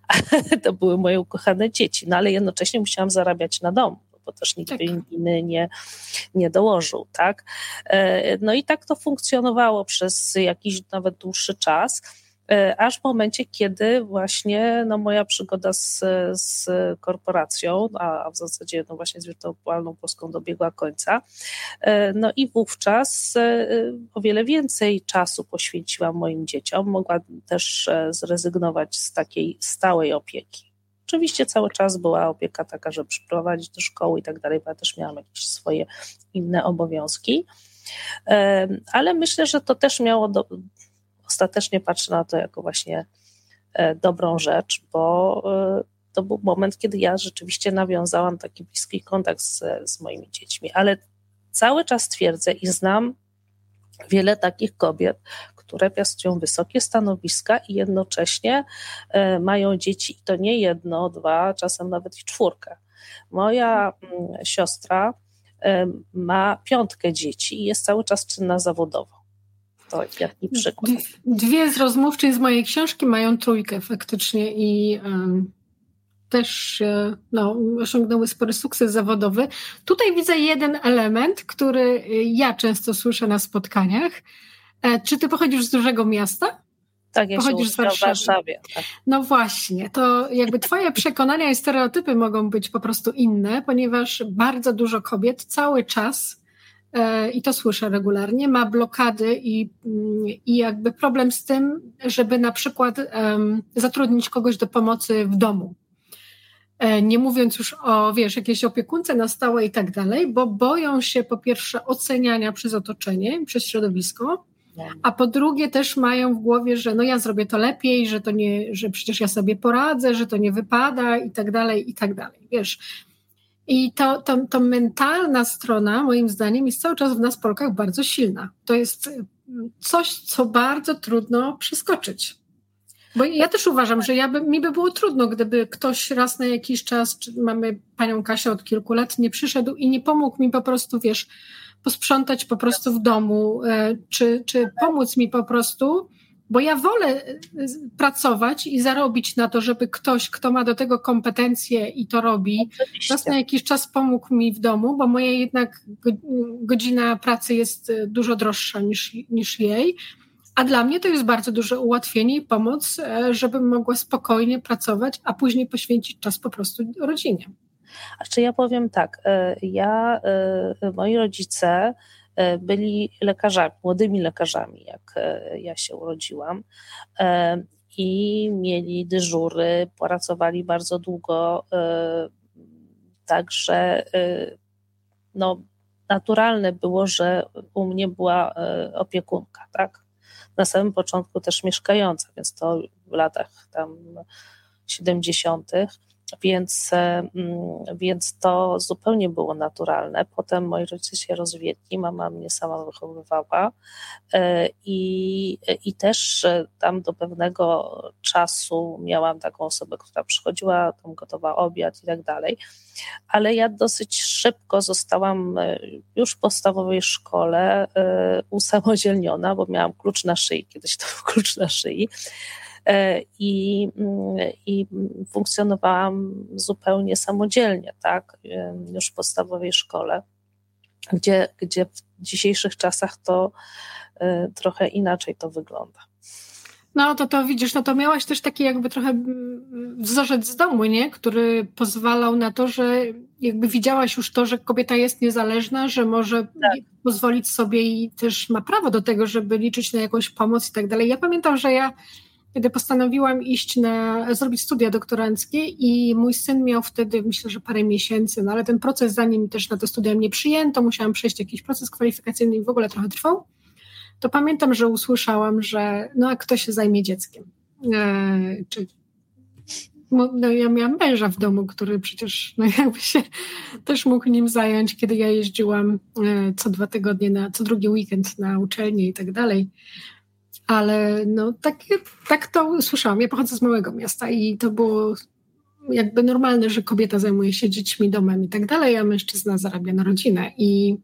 to były moje ukochane dzieci, no ale jednocześnie musiałam zarabiać na domu bo też nikt tak. inny nie, nie dołożył, tak? E, no i tak to funkcjonowało przez jakiś nawet dłuższy czas. E, aż w momencie, kiedy właśnie no, moja przygoda z, z korporacją, a w zasadzie no, właśnie z wirtualną Polską dobiegła końca, e, no i wówczas e, o wiele więcej czasu poświęciłam moim dzieciom, mogłam też zrezygnować z takiej stałej opieki. Oczywiście cały czas była opieka taka, żeby przyprowadzić do szkoły i tak dalej, bo ja też miałam jakieś swoje inne obowiązki. Ale myślę, że to też miało do, ostatecznie patrzę na to jako właśnie e, dobrą rzecz, bo e, to był moment, kiedy ja rzeczywiście nawiązałam taki bliski kontakt z, z moimi dziećmi, ale cały czas twierdzę i znam wiele takich kobiet, które piastują wysokie stanowiska i jednocześnie e, mają dzieci, i to nie jedno, dwa, czasem nawet i czwórkę. Moja mm, siostra ma piątkę dzieci i jest cały czas czynna zawodowo. To jaki przykład. Dwie z rozmówczyń z mojej książki mają trójkę faktycznie i um, też e, no, osiągnęły spory sukces zawodowy. Tutaj widzę jeden element, który ja często słyszę na spotkaniach. E, czy ty pochodzisz z dużego miasta? Tak, ja Pochodzisz z Warszawy. Warszawie. Tak. No właśnie, to jakby twoje przekonania i stereotypy mogą być po prostu inne, ponieważ bardzo dużo kobiet cały czas e, i to słyszę regularnie, ma blokady i, mm, i jakby problem z tym, żeby na przykład um, zatrudnić kogoś do pomocy w domu. E, nie mówiąc już o, wiesz, jakiejś opiekunce na stałe i tak dalej, bo boją się po pierwsze oceniania przez otoczenie, przez środowisko, a po drugie też mają w głowie, że no ja zrobię to lepiej, że to nie, że przecież ja sobie poradzę, że to nie wypada i tak dalej, i tak dalej, wiesz. I to, to, to mentalna strona, moim zdaniem, jest cały czas w nas, Polkach, bardzo silna. To jest coś, co bardzo trudno przeskoczyć. Bo ja też uważam, że ja by, mi by było trudno, gdyby ktoś raz na jakiś czas, czy mamy panią Kasię od kilku lat, nie przyszedł i nie pomógł mi po prostu, wiesz, posprzątać po prostu w domu, e, czy, czy pomóc mi po prostu, bo ja wolę e, pracować i zarobić na to, żeby ktoś, kto ma do tego kompetencje i to robi, raz na jakiś czas pomógł mi w domu, bo moja jednak godzina pracy jest e, dużo droższa niż, niż jej. A dla mnie to jest bardzo duże ułatwienie i pomoc, żebym mogła spokojnie pracować, a później poświęcić czas po prostu rodzinie. A czy ja powiem tak, e, ja, e, moi rodzice e, byli lekarzami, młodymi lekarzami, jak ja się urodziłam i mieli dyżury, pracowali bardzo długo, także no, naturalne było, że u mnie była opiekunka, tak? Na samym początku też mieszkająca, więc to w latach tam 70 więc, e, mm, więc to zupełnie było naturalne. Potem moi rodzice się rozwiedli, mama mnie sama wychowywała e, i, i też e, tam do pewnego czasu miałam taką osobę, która przychodziła, tam gotowała obiad i tak dalej. Ale ja dosyć szybko zostałam już w podstawowej szkole usamodzielniona, bo miałam klucz na szyi, kiedyś to był klucz na szyi E, i, mm, i funkcjonowałam zupełnie samodzielnie, tak, e, już w podstawowej szkole, gdzie, gdzie w dzisiejszych czasach to e, trochę inaczej to wygląda. No to to widzisz, no to miałaś też taki jakby trochę mm, wzorzec z domu, nie? Który pozwalał na to, że jakby widziałaś już to, że kobieta jest niezależna, że może tak. pozwolić sobie i też ma prawo do tego, żeby liczyć na jakąś pomoc i tak dalej. Ja pamiętam, że ja kiedy postanowiłam iść na, zrobić studia doktoranckie i mój syn miał wtedy, myślę, że parę miesięcy, no ale ten proces, zanim też na te studia mnie przyjęto, musiałam przejść jakiś proces kwalifikacyjny i w ogóle trochę trwał, to pamiętam, że usłyszałam, że no a kto się zajmie dzieckiem? E, czy no ja miałam męża w domu, który przecież no jakby się też mógł nim zająć, kiedy ja jeździłam e, co dwa tygodnie, na, co drugi weekend na uczelnię i tak dalej ale no tak, tak to słyszałam. Ja pochodzę z małego miasta i to było jakby normalne, że kobieta zajmuje się dziećmi, domem i tak dalej, a mężczyzna zarabia na rodzinę i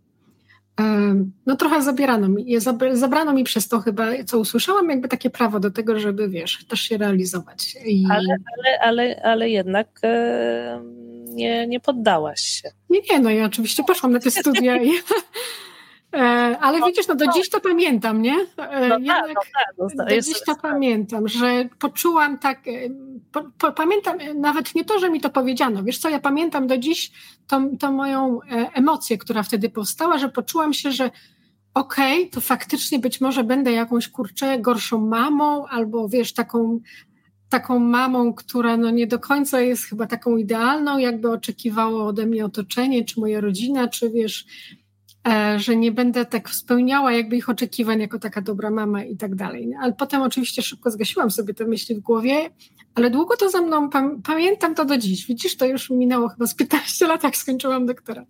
no trochę zabierano mi, zabrano mi przez to chyba, co usłyszałam, jakby takie prawo do tego, żeby wiesz, też się realizować. I... Ale, ale, ale, ale jednak e, nie, nie poddałaś się. Nie, nie, no ja oczywiście poszłam na te studia i ale no, widzisz, no do no. dziś to pamiętam, nie? E, no, tak, no, tak, do dziś to pamiętam, że poczułam tak, e, po, po, pamiętam nawet nie to, że mi to powiedziano, wiesz co, ja pamiętam do dziś tą, tą moją emocję, która wtedy powstała, że poczułam się, że okej, okay, to faktycznie być może będę jakąś, kurczę, gorszą mamą, albo wiesz, taką taką mamą, która no nie do końca jest chyba taką idealną, jakby oczekiwało ode mnie otoczenie, czy moja rodzina, czy wiesz, E, że nie będę tak spełniała jakby ich oczekiwań jako taka dobra mama i tak dalej. Ale potem oczywiście szybko zgasiłam sobie te myśli w głowie, ale długo to ze mną, pamiętam to do dziś. Widzisz, to już minęło chyba z 15 lat, jak skończyłam doktorat.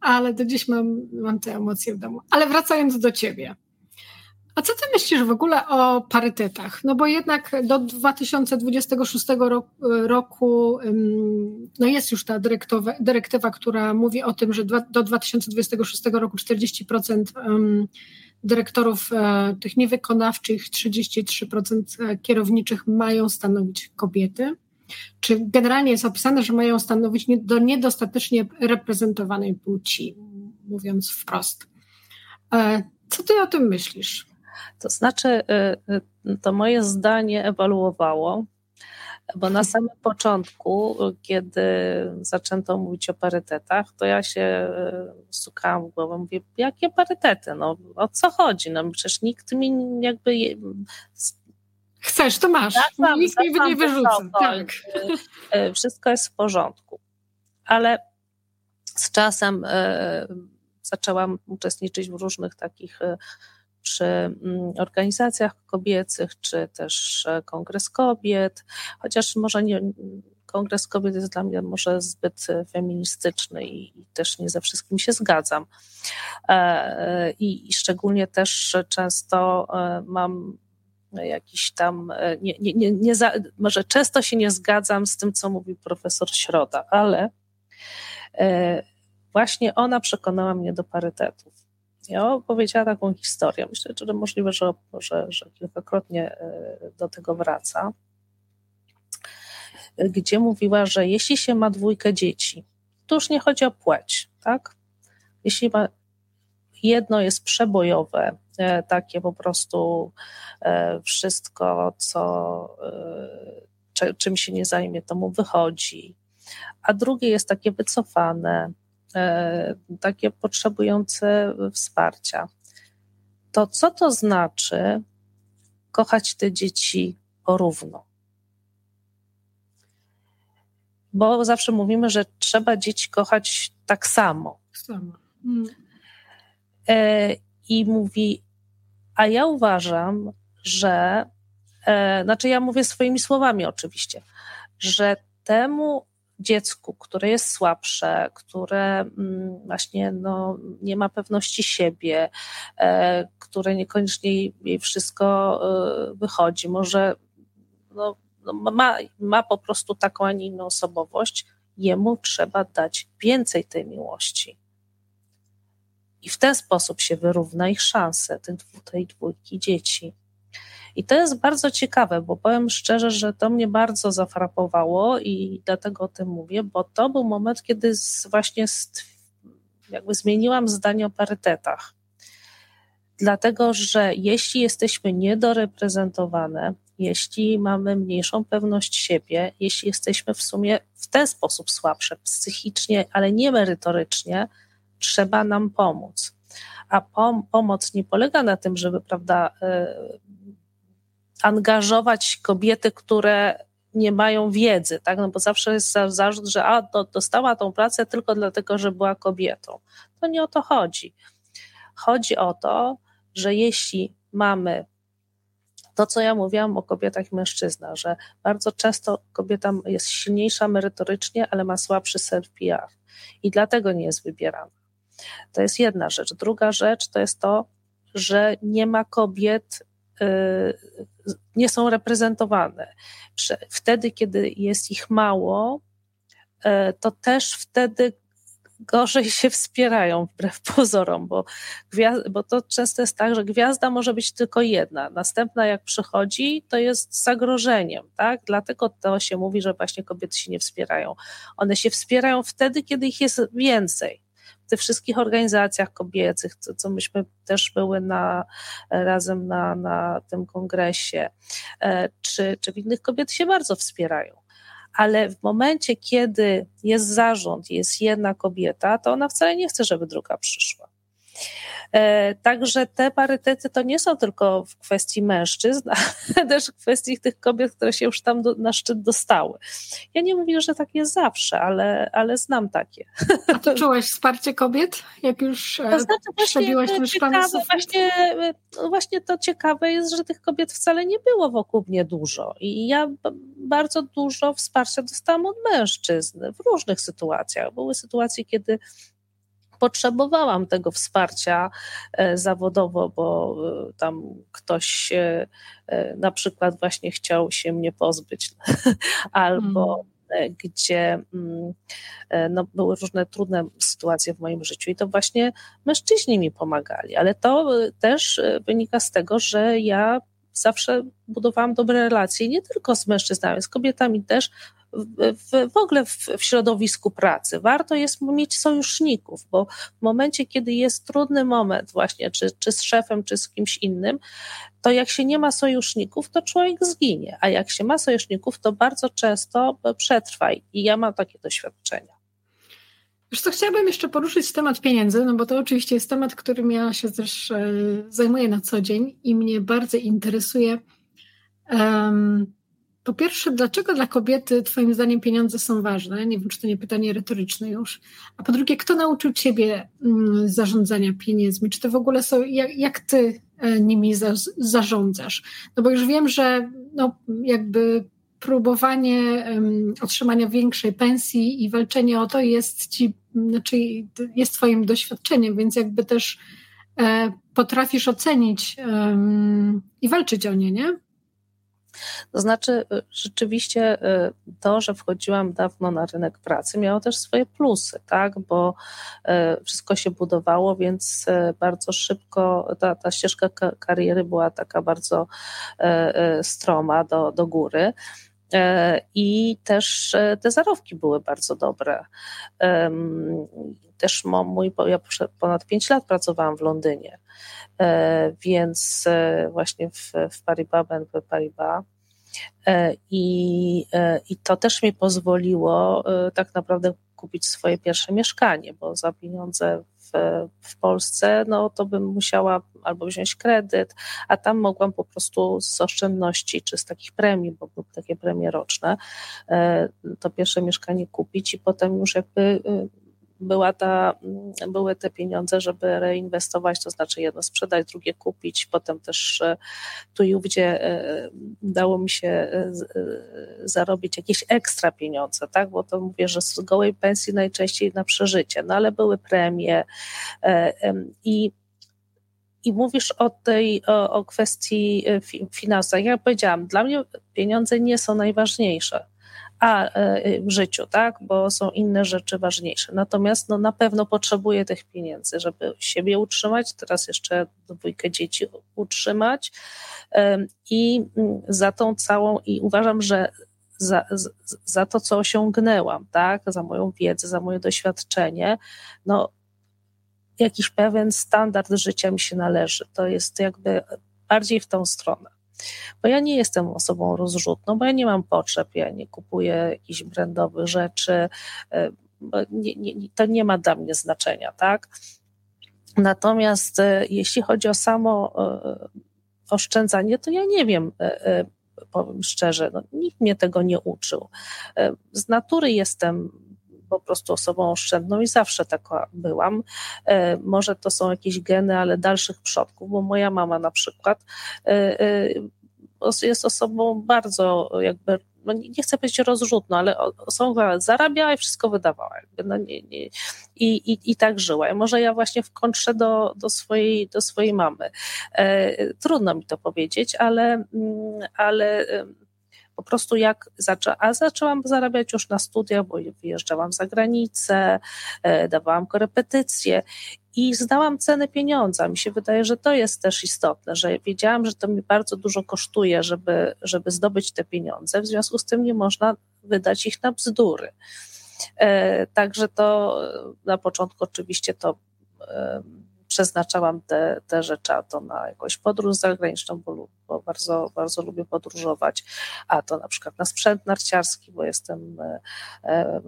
Ale do dziś mam, mam te emocje w domu. Ale wracając do ciebie. A co ty myślisz w ogóle o parytetach? No bo jednak do 2026 roku no jest już ta dyrektywa, dyrektywa, która mówi o tym, że do 2026 roku 40% dyrektorów tych niewykonawczych, 33% kierowniczych mają stanowić kobiety. Czy generalnie jest opisane, że mają stanowić do niedostatecznie reprezentowanej płci, mówiąc wprost. Co ty o tym myślisz? To znaczy, to moje zdanie ewaluowało bo na samym początku, kiedy zaczęto mówić o parytetach, to ja się e, stukałam w głowę, mówię, jakie parytety, no o co chodzi, no przecież nikt mi jakby... Chcesz, to masz, Zaczam, nikt nie wyrzuca. Tak. Wszystko jest w porządku, ale z czasem zaczęłam uczestniczyć w różnych takich przy mm, organizacjach kobiecych, czy też e, Kongres Kobiet, chociaż może nie, Kongres Kobiet jest dla mnie może zbyt feministyczny i, i też nie ze wszystkim się zgadzam. E, i, I, szczególnie też często e, mam jakiś tam, nie, nie, nie, nie za, może często się nie zgadzam z tym, co mówi profesor Środa, ale właśnie ona przekonała mnie do parytetów. Ja opowiedziała taką historię. Myślę, że możliwe, że, że, że kilkakrotnie e, do tego wraca, gdzie mówiła, że jeśli się ma dwójkę dzieci, to już nie chodzi o płeć, tak? Jeśli ma, jedno jest przebojowe, e, takie po prostu e, wszystko, co, czym się nie zajmie, to mu wychodzi, a drugie jest takie wycofane, takie potrzebujące wsparcia. To co to znaczy kochać te dzieci porówno? Bo zawsze mówimy, że trzeba dzieci kochać tak samo. samo. Mm. E, I mówi, a ja uważam, że, e, znaczy ja mówię swoimi słowami oczywiście, że temu dziecku, które jest słabsze, które mm, właśnie no, nie ma pewności siebie, e, które niekoniecznie jej wszystko e, wychodzi, może no, no, ma, ma po prostu taką, a nie inną osobowość, jemu trzeba dać więcej tej miłości. I w ten sposób się wyrówna ich szanse, tej dwójki dzieci. I to jest bardzo ciekawe, bo powiem szczerze, że to mnie bardzo zafrapowało i dlatego o tym mówię, bo to był moment, kiedy właśnie jakby zmieniłam zdanie o parytetach. Dlatego, że jeśli jesteśmy niedoreprezentowane, jeśli mamy mniejszą pewność siebie, jeśli jesteśmy w sumie w ten sposób słabsze psychicznie, ale nie merytorycznie, trzeba nam pomóc. A pom pomoc nie polega na tym, żeby prawda, y, angażować kobiety, które nie mają wiedzy, tak? No bo zawsze jest zarzut, że a, to dostała tą pracę tylko dlatego, że była kobietą. To nie o to chodzi. Chodzi o to, że jeśli mamy to, co ja mówiłam o kobietach i mężczyznach, że bardzo często kobieta jest silniejsza merytorycznie, ale ma słabszy self-PR i dlatego nie jest wybierana. To jest jedna rzecz. Druga rzecz to jest to, że nie ma kobiet nie są reprezentowane. Wtedy, kiedy jest ich mało, e, to też wtedy gorzej się wspierają wbrew pozorom, bo, bo to często jest tak, że gwiazda może być tylko jedna. Następna, jak przychodzi, to jest zagrożeniem, tak? Dlatego to się mówi, że właśnie kobiety się nie wspierają. One się wspierają wtedy, kiedy ich jest więcej tych wszystkich organizacjach kobiecych, co, co myśmy też były na, razem na, na tym kongresie, e, czy, czy innych kobiety się bardzo wspierają. Ale w momencie, kiedy jest zarząd, jest jedna kobieta, to ona wcale nie chce, żeby druga przyszła. E, także te parytety to nie są tylko w kwestii mężczyzn, ale też w kwestii tych kobiet, które się już tam do, na szczyt dostały. Ja nie mówię, że tak jest zawsze, ale, ale znam takie. A ty czułaś wsparcie kobiet, jak już e, to znaczy przebiłaś ten właśnie, no właśnie to ciekawe jest, że tych kobiet wcale nie było wokół mnie dużo i ja bardzo dużo wsparcia dostałam od mężczyzn w różnych sytuacjach. Były sytuacje, kiedy potrzebowałam tego wsparcia e, zawodowo, bo e, tam ktoś e, na przykład właśnie chciał się mnie pozbyć, albo gdzie mm, no, były różne trudne sytuacje w moim życiu i to właśnie mężczyźni mi pomagali, ale to też wynika z tego, że ja zawsze budowałam dobre relacje nie tylko z mężczyznami, z kobietami też, w, w ogóle w, w, środowisku pracy. Warto jest mieć sojuszników, bo w momencie, kiedy jest trudny moment, właśnie czy, czy z szefem, czy z kimś innym, to jak się nie ma sojuszników, to człowiek zginie, a jak się ma sojuszników, to bardzo często przetrwa i ja mam takie doświadczenia. Wiesz co, chciałabym jeszcze poruszyć temat pieniędzy, no bo to oczywiście jest temat, którym ja się też e, zajmuję na co dzień i mnie bardzo interesuje. Po pierwsze, dlaczego dla kobiety Twoim zdaniem pieniądze są ważne? Nie wiem, czy to nie pytanie retoryczne już. A po drugie, kto nauczył Ciebie mm, zarządzania pieniędzmi? Czy to w ogóle są, jak, jak Ty e, nimi za, zarządzasz? No bo już wiem, że no, jakby próbowanie um, otrzymania większej pensji i walczenie o to jest Ci, znaczy jest Twoim doświadczeniem, więc jakby też e, potrafisz ocenić um, i walczyć o nie, nie? To znaczy, y, rzeczywiście y, to, że wchodziłam dawno na rynek pracy, miało też swoje plusy, tak? bo y, wszystko się budowało, więc bardzo szybko ta, ta ścieżka kariery była taka bardzo stroma do, do góry. I też te zarobki były bardzo dobre. Też mój, ja ponad 5 lat pracowałam w Londynie, więc właśnie w, w Paribas, BNP Paribas. I, I to też mi pozwoliło tak naprawdę kupić swoje pierwsze mieszkanie, bo za pieniądze w, Polsce, no to bym musiała albo wziąć kredyt, a tam mogłam po prostu z oszczędności czy z takich premii, bo były takie premie roczne, to pierwsze mieszkanie kupić i potem już jakby była ta, mm, były te pieniądze, żeby reinwestować, to znaczy jedno sprzedać, drugie kupić, potem też e, tu i ówdzie e, udało mi się e, zarobić jakieś ekstra pieniądze, tak, bo to mówię, że z gołej pensji najczęściej na przeżycie, no ale były premie i i mówisz o tej, o, o kwestii finansów. Jak ja powiedziałam, dla mnie pieniądze nie są najważniejsze a e, w życiu, tak, bo są inne rzeczy ważniejsze. Natomiast no, na pewno potrzebuję tych pieniędzy, żeby siebie utrzymać, teraz jeszcze dwójkę dzieci utrzymać i mm, za tą całą, i uważam, że za, za to, co osiągnęłam, tak, za moją wiedzę, za moje doświadczenie, no jakiś pewien standard życia mi się należy. To jest jakby bardziej w tą stronę. Bo ja nie jestem osobą rozrzutną, bo ja nie mam potrzeb, ja nie kupuję jakichś brandowych rzeczy, e, nie, nie, to nie ma dla mnie znaczenia, tak? Natomiast e, jeśli chodzi o samo e, oszczędzanie, to ja nie wiem, powiem szczerze, no, nikt mnie tego nie uczył. Z natury jestem po prostu osobą oszczędną i zawsze taka byłam. E, może to są jakieś geny, ale dalszych przodków, bo moja mama na przykład e, e, jest osobą bardzo jakby no nie chcę powiedzieć rozrzutną, ale osobą, która zarabiała i wszystko wydawała. Jakby no nie, nie, i, i, I tak żyła. I może ja właśnie w kontrze do, do, swojej, do swojej mamy. E, trudno mi to powiedzieć, ale, mm, ale po prostu jak zaczęłam, a zaczęłam zarabiać już na studiach, bo wyjeżdżałam za granicę, e, dawałam korepetycje i znałam cenę pieniądza. Mi się wydaje, że to jest też istotne, że wiedziałam, że to mi bardzo dużo kosztuje, żeby, żeby zdobyć te pieniądze, w związku z tym nie można wydać ich na bzdury. E, także to na początku oczywiście to przeznaczałam te, te rzeczy, a to na jakąś podróż zagraniczną, bo, bo bardzo, bardzo lubię podróżować, a to na przykład na sprzęt narciarski, bo jestem e, e,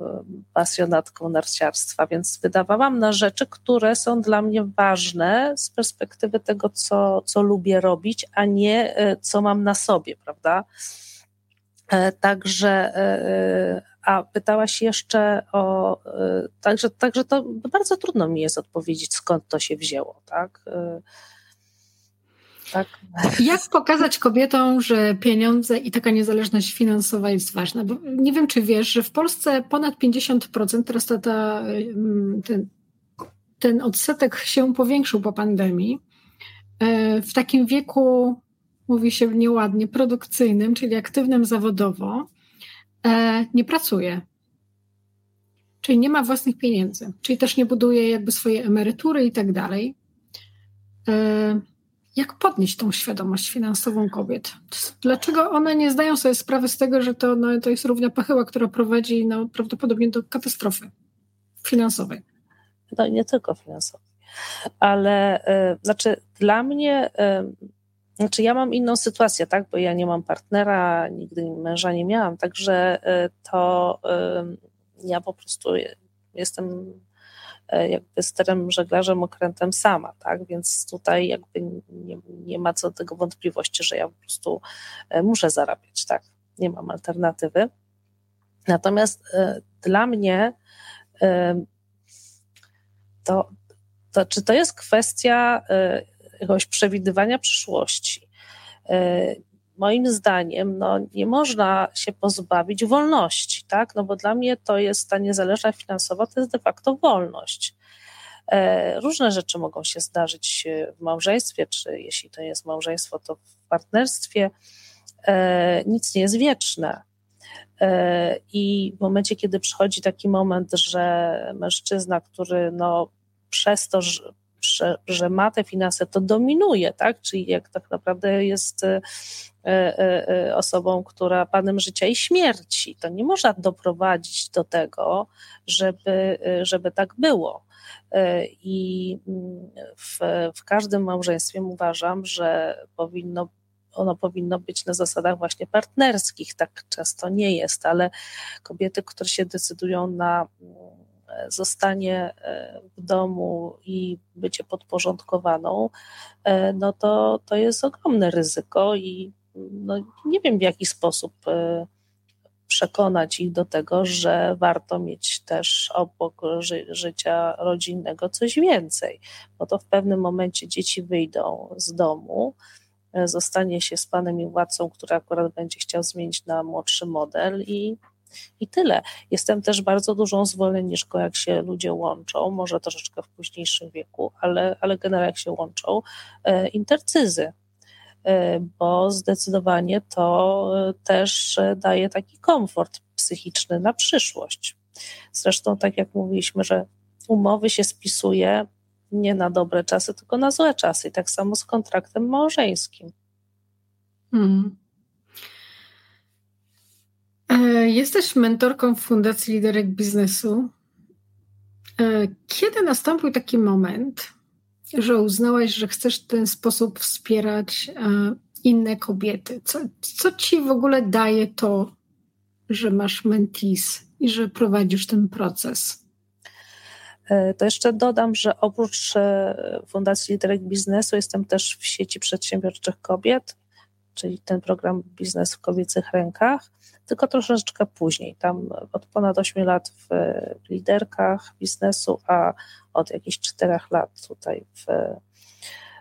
pasjonatką narciarstwa, więc wydawałam na rzeczy, które są dla mnie ważne z perspektywy tego, co, co lubię robić, a nie e, co mam na sobie, prawda? Także a pytałaś jeszcze o. Y, także, także to bardzo trudno mi jest odpowiedzieć, skąd to się wzięło, tak? Y, tak. Jak pokazać kobietom, że pieniądze i taka niezależność finansowa jest ważna? Bo nie wiem, czy wiesz, że w Polsce ponad 50%, teraz ta, ta, mm, ten, ten odsetek się powiększył po pandemii. E, w takim wieku, mówi się nieładnie, produkcyjnym, czyli aktywnym zawodowo, nie pracuje. Czyli nie ma własnych pieniędzy, czyli też nie buduje jakby swojej emerytury i tak dalej. E, jak podnieść tą świadomość finansową kobiet? Dlaczego one nie zdają sobie sprawy z tego, że to, no, to jest równia pachyła, która prowadzi no, prawdopodobnie do katastrofy finansowej? No nie tylko finansowej, ale y, znaczy dla mnie, y, znaczy ja mam inną sytuację, tak, bo ja nie mam partnera, nigdy męża nie miałam, także y, to ja po prostu jestem E, jakby sterem żeglarzem okrętem sama, tak? Więc tutaj jakby nie, nie ma co do tego wątpliwości, że ja po prostu e, muszę zarabiać, tak? Nie mam alternatywy. Natomiast e, dla mnie to, to czy to jest kwestia jakiegoś przewidywania przyszłości? moim zdaniem no, nie można się pozbawić wolności, tak? No bo dla mnie to jest ta niezależność finansowa, to jest de facto wolność. E, różne rzeczy mogą się zdarzyć w małżeństwie, czy jeśli to jest małżeństwo, to w partnerstwie. E, nic nie jest wieczne. E, I w momencie, kiedy przychodzi taki moment, że mężczyzna, który no, przez to, że że, ma te finanse, to dominuje, tak? Czyli jak tak naprawdę jest e, e, e, osobą, która panem życia i śmierci, to nie można doprowadzić do tego, żeby, żeby tak było. I mm, w, w każdym małżeństwie uważam, że powinno ono powinno być na zasadach właśnie partnerskich. Tak często nie jest, ale kobiety, które się decydują na mm, zostanie e, w domu i bycie podporządkowaną, e, no to, to jest ogromne ryzyko i no, nie wiem w jaki sposób e, przekonać ich do tego, że warto mieć też obok ży życia rodzinnego coś więcej, bo to w pewnym momencie dzieci wyjdą z domu, zostanie się z panem i władcą, który akurat będzie chciał zmienić na młodszy model i i tyle. Jestem też bardzo dużą zwolenniczką, jak się ludzie łączą, może troszeczkę w późniejszym wieku, ale, ale generalnie jak się łączą, e, intercyzy e, bo zdecydowanie to też daje taki komfort psychiczny na przyszłość. Zresztą, tak jak mówiliśmy, że umowy się spisuje nie na dobre czasy, tylko na złe czasy. I tak samo z kontraktem małżeńskim. Hmm. E, jesteś mentorką Fundacji Liderek Biznesu. E, kiedy nastąpił taki moment, że uznałaś, że chcesz w ten sposób wspierać e, inne kobiety? Co, co ci w ogóle daje to, że masz mentis i że prowadzisz ten proces? To jeszcze dodam, że oprócz Fundacji Liderek Biznesu jestem też w sieci przedsiębiorczych kobiet, czyli ten program Biznes w kobiecych rękach tylko troszeczkę później. Tam od ponad 8 lat w liderkach biznesu, a od jakichś 4 lat tutaj w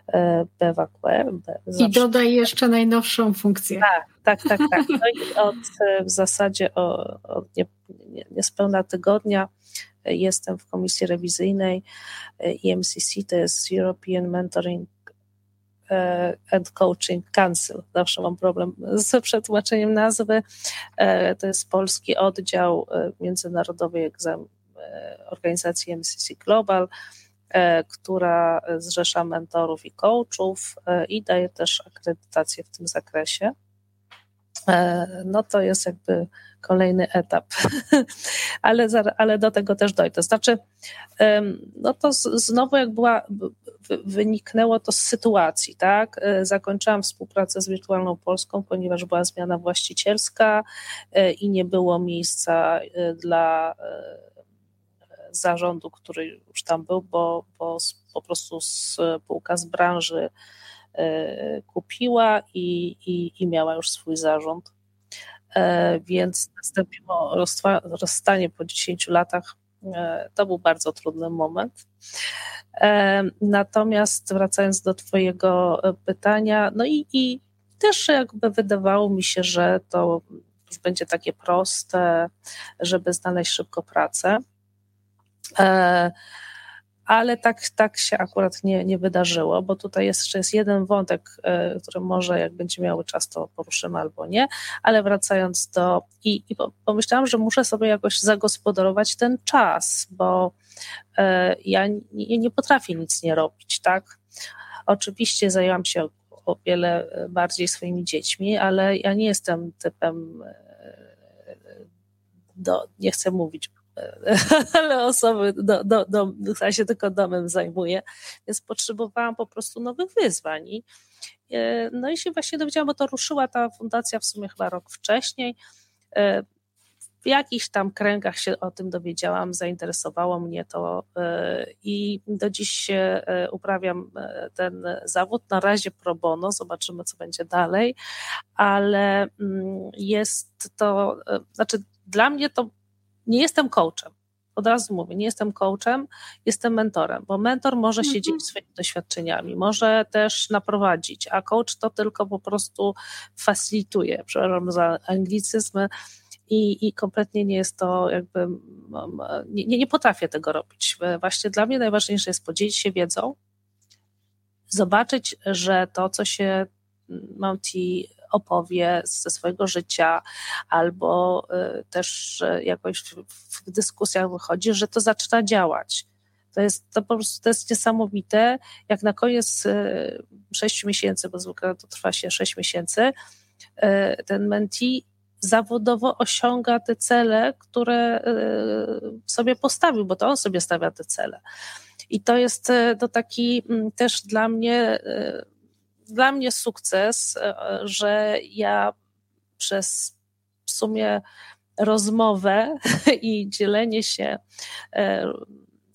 e, BWQ. I dodaj jeszcze najnowszą funkcję. Tak, tak, tak. tak. No i od w zasadzie od nie, nie, niespełna tygodnia jestem w komisji rewizyjnej EMCC, to jest European Mentoring E, and Coaching Council. Zawsze mam problem z przetłumaczeniem nazwy. E, to jest polski oddział e, międzynarodowej organizacji MCC Global, która zrzesza mentorów i coachów i daje też akredytację w tym zakresie. No to jest jakby kolejny etap, ale, ale do tego też dojdę. Znaczy, no to znowu jak była, wyniknęło to z sytuacji, tak? E, zakończyłam współpracę z Wirtualną Polską, ponieważ była zmiana właścicielska e, i nie było miejsca e, dla zarządu, który już tam był, bo, bo po prostu spółka z branży kupiła i, i, i miała już swój zarząd. Więc nastąpiło rozstanie po 10 latach. To był bardzo trudny moment. Natomiast wracając do Twojego e, pytania, no i, i też jakby wydawało mi się, że to już będzie takie proste, żeby znaleźć szybko pracę. E, ale tak, tak się akurat nie, nie wydarzyło, bo tutaj jeszcze jest jeden wątek, e, który może jak będzie miały czas, to poruszymy albo nie, ale wracając do i, i pomyślałam, że muszę sobie jakoś zagospodarować ten czas, bo e, ja nie, nie potrafię nic nie robić, tak? Oczywiście zajęłam się o wiele bardziej swoimi dziećmi, ale ja nie jestem typem do, nie chcę mówić ale osoby, do, do, do, która się tylko domem zajmuje, więc potrzebowałam po prostu nowych wyzwań. I, e, no i się właśnie dowiedziałam, bo to ruszyła ta fundacja w sumie chyba rok wcześniej. E, w jakichś tam kręgach się o tym dowiedziałam, zainteresowało mnie to e, i do dziś uprawiam ten zawód. Na razie pro bono, zobaczymy, co będzie dalej, ale mm, jest to, znaczy dla mnie to nie jestem coachem. Od razu mówię, nie jestem coachem, jestem mentorem, bo mentor może się mhm. dzielić swoimi doświadczeniami, może też naprowadzić, a coach to tylko po prostu facilituje, przepraszam za anglicyzmy, i, i kompletnie nie jest to jakby, nie, nie potrafię tego robić. Właśnie dla mnie najważniejsze jest podzielić się wiedzą, zobaczyć, że to, co się Monty opowie ze swojego życia, albo y, też jakoś w dyskusjach wychodzi, że to zaczyna działać. To jest to po prostu to jest niesamowite, jak na koniec y, sześciu miesięcy, bo zwykle to trwa się sześć miesięcy, y, ten menti zawodowo osiąga te cele, które sobie postawił, bo to on sobie stawia te cele. I to jest to taki mm, też dla mnie dla mnie sukces, e, że ja przez w sumie rozmowę i dzielenie się e,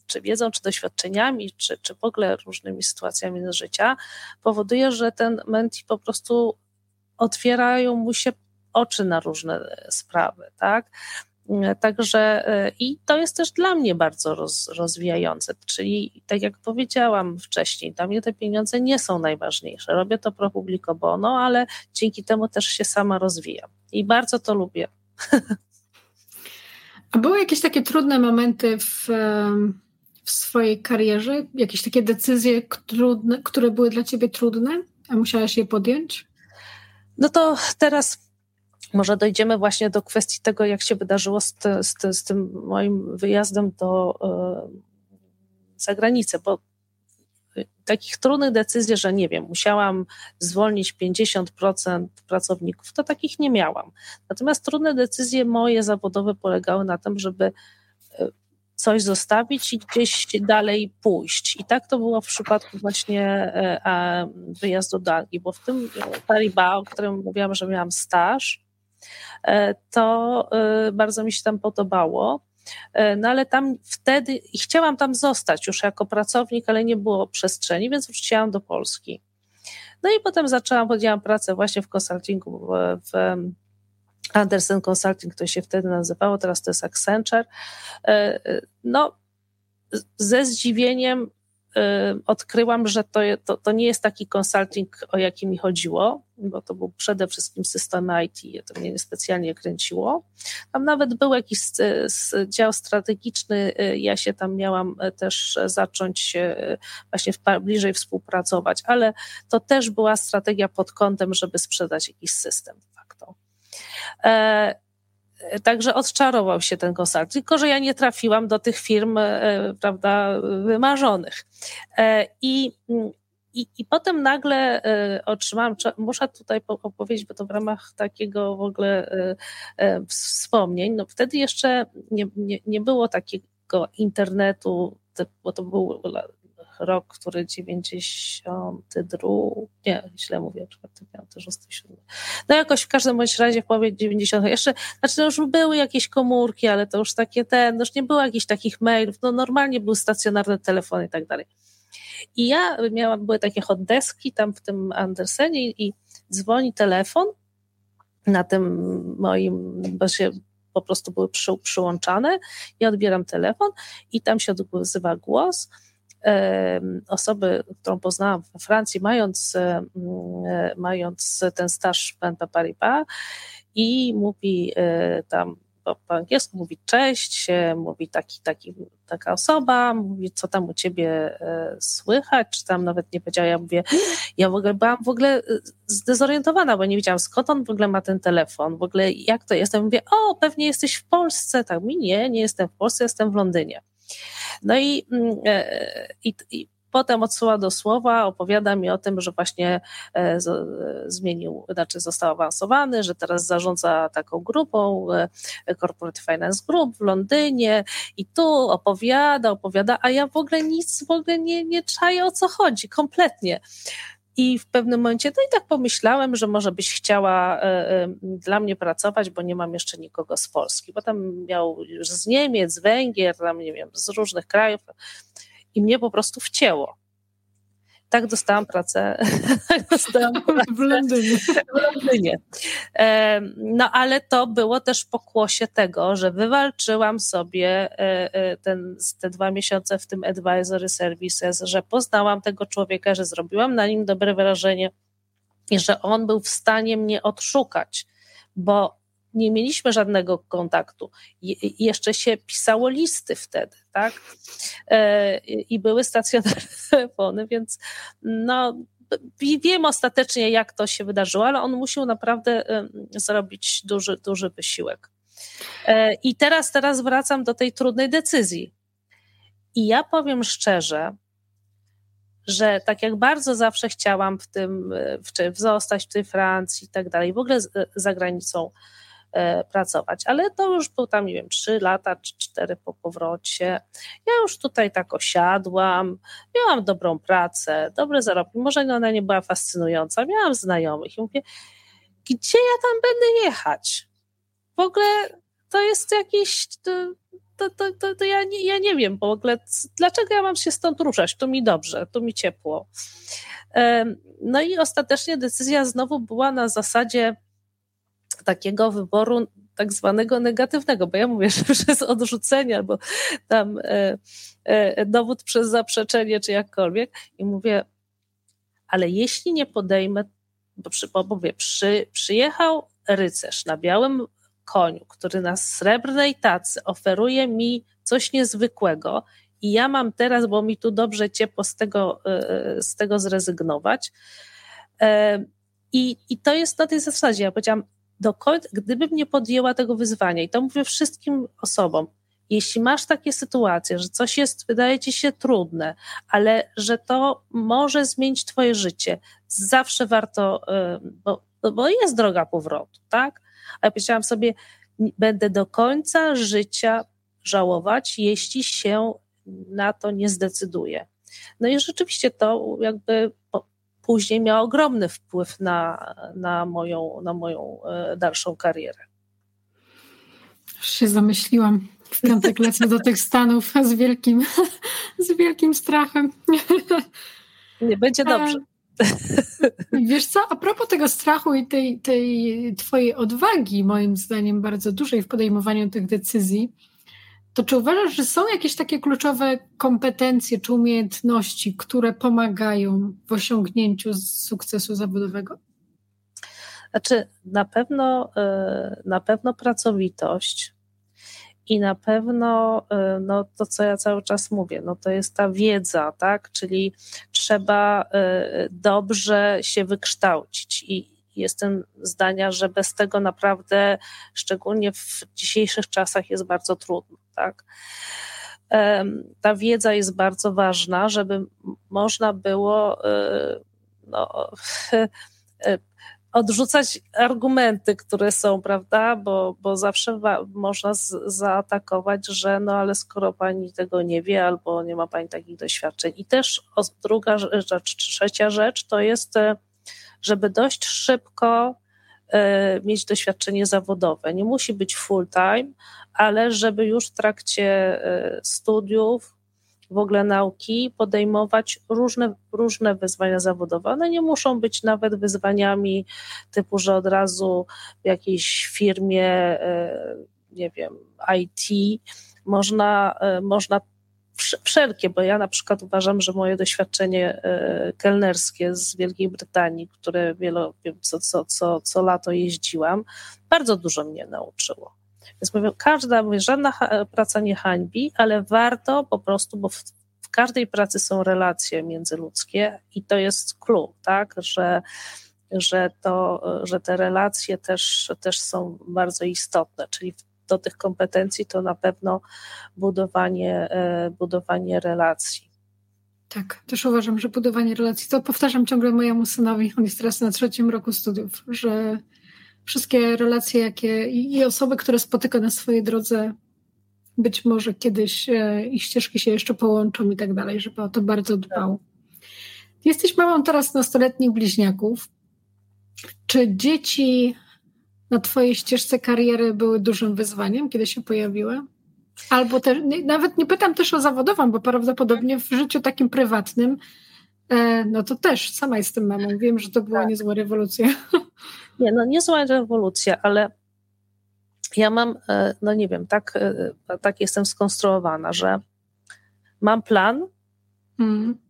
czy wiedzą, czy doświadczeniami, czy, czy w ogóle różnymi sytuacjami życia, powoduje, że ten menti po prostu otwierają mu się oczy na różne sprawy, tak? Także e, i to jest też dla mnie bardzo roz, rozwijające, czyli tak jak powiedziałam wcześniej, dla mnie te pieniądze nie są najważniejsze. Robię to pro publico bono, ale dzięki temu też się sama rozwijam i bardzo to lubię. A były jakieś takie trudne momenty w, w swojej karierze? Jakieś takie decyzje, trudne, które były dla ciebie trudne, a musiałaś je podjąć? No to teraz może dojdziemy właśnie do kwestii tego, jak się wydarzyło z, z, z tym moim wyjazdem do y, zagranicy, bo takich trudnych decyzji, że nie wiem, musiałam zwolnić 50% pracowników, to takich nie miałam. Natomiast trudne decyzje moje zawodowe polegały na tym, żeby e, coś zostawić i gdzieś dalej pójść. I tak to było w przypadku właśnie e, wyjazdu do Anglii, bo w tym Paribas, o którym mówiłam, że miałam staż, to e, bardzo mi się tam podobało. E, no ale tam wtedy, i chciałam tam zostać już jako pracownik, ale nie było przestrzeni, więc wróciłam do Polski. No i potem zaczęłam, podjęłam pracę właśnie w konsultingu, w, w Andersen Consulting, to się wtedy nazywało, teraz to jest Accenture. No, ze zdziwieniem odkryłam, że to, to, to, nie jest taki konsulting, o jaki mi chodziło, bo to był przede wszystkim system IT, to mnie specjalnie kręciło. Tam nawet był jakiś dział strategiczny, y, ja się tam miałam y, też zacząć y, właśnie bliżej współpracować, ale to też była strategia pod kątem, żeby sprzedać jakiś system de facto. Także odczarował się ten konsult, tylko że ja nie trafiłam do tych firm, e, prawda, wymarzonych. E, I, i, I potem nagle e, otrzymałam, muszę tutaj opowiedzieć, bo to w ramach takiego w ogóle wspomnień, no wtedy jeszcze nie, nie, nie było takiego internetu, bo to był rok, który 92, nie, źle mówię, 4, 5, 6, 7. No jakoś w każdym bądź razie w połowie 90. Jeszcze, znaczy to już były jakieś komórki, ale to już takie ten, no już nie było jakichś takich mailów, no normalnie był stacjonarny telefon i tak dalej. I ja miałam, były takie hot deski tam w tym Andersenie i, dzwoni telefon na tym moim, bo się po prostu były przy, przyłączane. Ja odbieram telefon i tam się odzywa głos osoby, którą poznałam we Francji, mając, e, mając ten staż w BNP Paribas i mówi e, tam po, angielsku mówi cześć, mówi taki, taki, taka osoba, mówi co tam u ciebie e, słychać, czy tam nawet nie powiedziała, ja mówię, ja w ogóle byłam w ogóle zdezorientowana, bo nie wiedziałam skąd on w ogóle ma ten telefon, w ogóle jak to jest, ja mówię, o pewnie jesteś w Polsce, tak mi nie, nie jestem w Polsce, jestem w Londynie. No i, mm, e, i, i Potem odsyła do słowa, opowiada mi o tym, że właśnie e, zmienił, znaczy został awansowany, że teraz zarządza taką grupą e, Corporate Finance Group w Londynie i tu opowiada, opowiada, a ja w ogóle nic w ogóle nie, nie czaję o co chodzi, kompletnie. I w pewnym momencie, no i tak pomyślałem, że może byś chciała e, dla mnie pracować, bo nie mam jeszcze nikogo z Polski. Potem miał już z Niemiec, Węgier, tam nie wiem, z różnych krajów i mnie po prostu wcięło. Tak dostałam pracę, tak dostałam pracę w Londynie. W Londynie. No ale to było też pokłosie tego, że wywalczyłam sobie e, e, ten, te dwa miesiące w tym advisory services, że poznałam tego człowieka, że zrobiłam na nim dobre wrażenie i że on był w stanie mnie odszukać, bo nie mieliśmy żadnego kontaktu. Jeszcze się pisało listy wtedy, tak? E, I były stacjonarne telefony, więc no, wiem ostatecznie, jak to się wydarzyło, ale on musiał naprawdę zrobić duży, duży wysiłek. E, I teraz, teraz wracam do tej trudnej decyzji. I ja powiem szczerze, że tak jak bardzo zawsze chciałam w tym, w, zostać w tej Francji i tak dalej, w ogóle za granicą, E, pracować. Ale to już był tam, nie wiem, trzy lata czy cztery po powrocie. Ja już tutaj tak osiadłam, miałam dobrą pracę, dobre zarobki. Może ona nie była fascynująca, miałam znajomych i mówię, gdzie ja tam będę jechać? W ogóle to jest jakiś. To, to, to, to, ja, nie, ja nie wiem w ogóle, dlaczego ja mam się stąd ruszać? Tu mi dobrze, tu mi ciepło. No i ostatecznie decyzja znowu była na zasadzie takiego wyboru tak zwanego negatywnego, bo ja mówię, że przez odrzucenie albo tam e, e, dowód przez zaprzeczenie, czy jakkolwiek, i mówię, ale jeśli nie podejmę, bo, przy, bo mówię, przy, przyjechał rycerz na białym koniu, który na srebrnej tacy oferuje mi coś niezwykłego i ja mam teraz, bo mi tu dobrze ciepło z tego, e, z tego zrezygnować. I, I to jest na tej zasadzie. Ja powiedziałam, do końca, gdybym nie podjęła tego wyzwania, i to mówię wszystkim osobom, jeśli masz takie sytuacje, że coś jest, wydaje ci się trudne, ale że to może zmienić twoje życie, zawsze warto, bo, bo jest droga powrotu, tak? A ja powiedziałam sobie, będę do końca życia żałować, jeśli się na to nie zdecyduję. No i rzeczywiście to jakby później miała ogromny wpływ na, na, moją, na moją e, dalszą karierę. Już się zamyśliłam. W piątek lecę do tych Stanów z wielkim, z wielkim strachem. Nie będzie dobrze. Wiesz co, a propos tego strachu i tej, tej twojej odwagi, moim zdaniem bardzo dużej w podejmowaniu tych decyzji, to czy uważasz, że są jakieś takie kluczowe kompetencje czy umiejętności, które pomagają w osiągnięciu sukcesu zawodowego? Znaczy, na pewno, e, na pewno pracowitość i na pewno e, no, to, co ja cały czas mówię, no, to jest ta wiedza, tak? Czyli trzeba e, dobrze się wykształcić i, jestem zdania, że bez tego naprawdę, szczególnie w dzisiejszych czasach, jest bardzo trudno. Tak? Ta wiedza jest bardzo ważna, żeby można było e, no, e, odrzucać argumenty, które są, prawda, bo, bo zawsze można zaatakować, że no ale skoro pani tego nie wie, albo nie ma pani takich doświadczeń. I też druga rzecz, trzecia rzecz to jest e, żeby dość szybko e, mieć doświadczenie zawodowe. Nie musi być full time, ale żeby już w trakcie e, studiów, w ogóle nauki podejmować różne, różne wyzwania zawodowe. One nie muszą być nawet wyzwaniami typu, że od razu w jakiejś firmie, e, nie wiem, IT, można, można wszelkie, bo ja na przykład uważam, że moje doświadczenie e, kelnerskie z Wielkiej Brytanii, które wielo, co, co, co, co lato jeździłam, bardzo dużo mnie nauczyło. Więc mówię, każda, mówię, żadna praca nie hańbi, ale warto po prostu, bo w, w każdej pracy są relacje międzyludzkie i to jest clue, tak, że że, to, że te relacje też, też są bardzo istotne, czyli do tych kompetencji to na pewno budowanie, e, budowanie relacji. Tak, też uważam, że budowanie relacji, to powtarzam ciągle mojemu synowi, on jest teraz na trzecim roku studiów, że wszystkie relacje, jakie i osoby, które spotyka na swojej drodze, być może kiedyś e, ich ścieżki się jeszcze połączą i tak dalej, żeby o to bardzo dbał. Jesteś mamą teraz nastoletnich bliźniaków. Czy dzieci na Twojej ścieżce kariery były dużym wyzwaniem, kiedy się pojawiły? Albo też, nawet nie pytam też o zawodową, bo prawdopodobnie w życiu takim prywatnym, e, no to też sama jestem mamą. Wiem, że to była tak. niezła rewolucja. Nie, no niezła rewolucja, ale ja mam, e, no nie wiem, tak, e, tak jestem skonstruowana, że mam plan, mm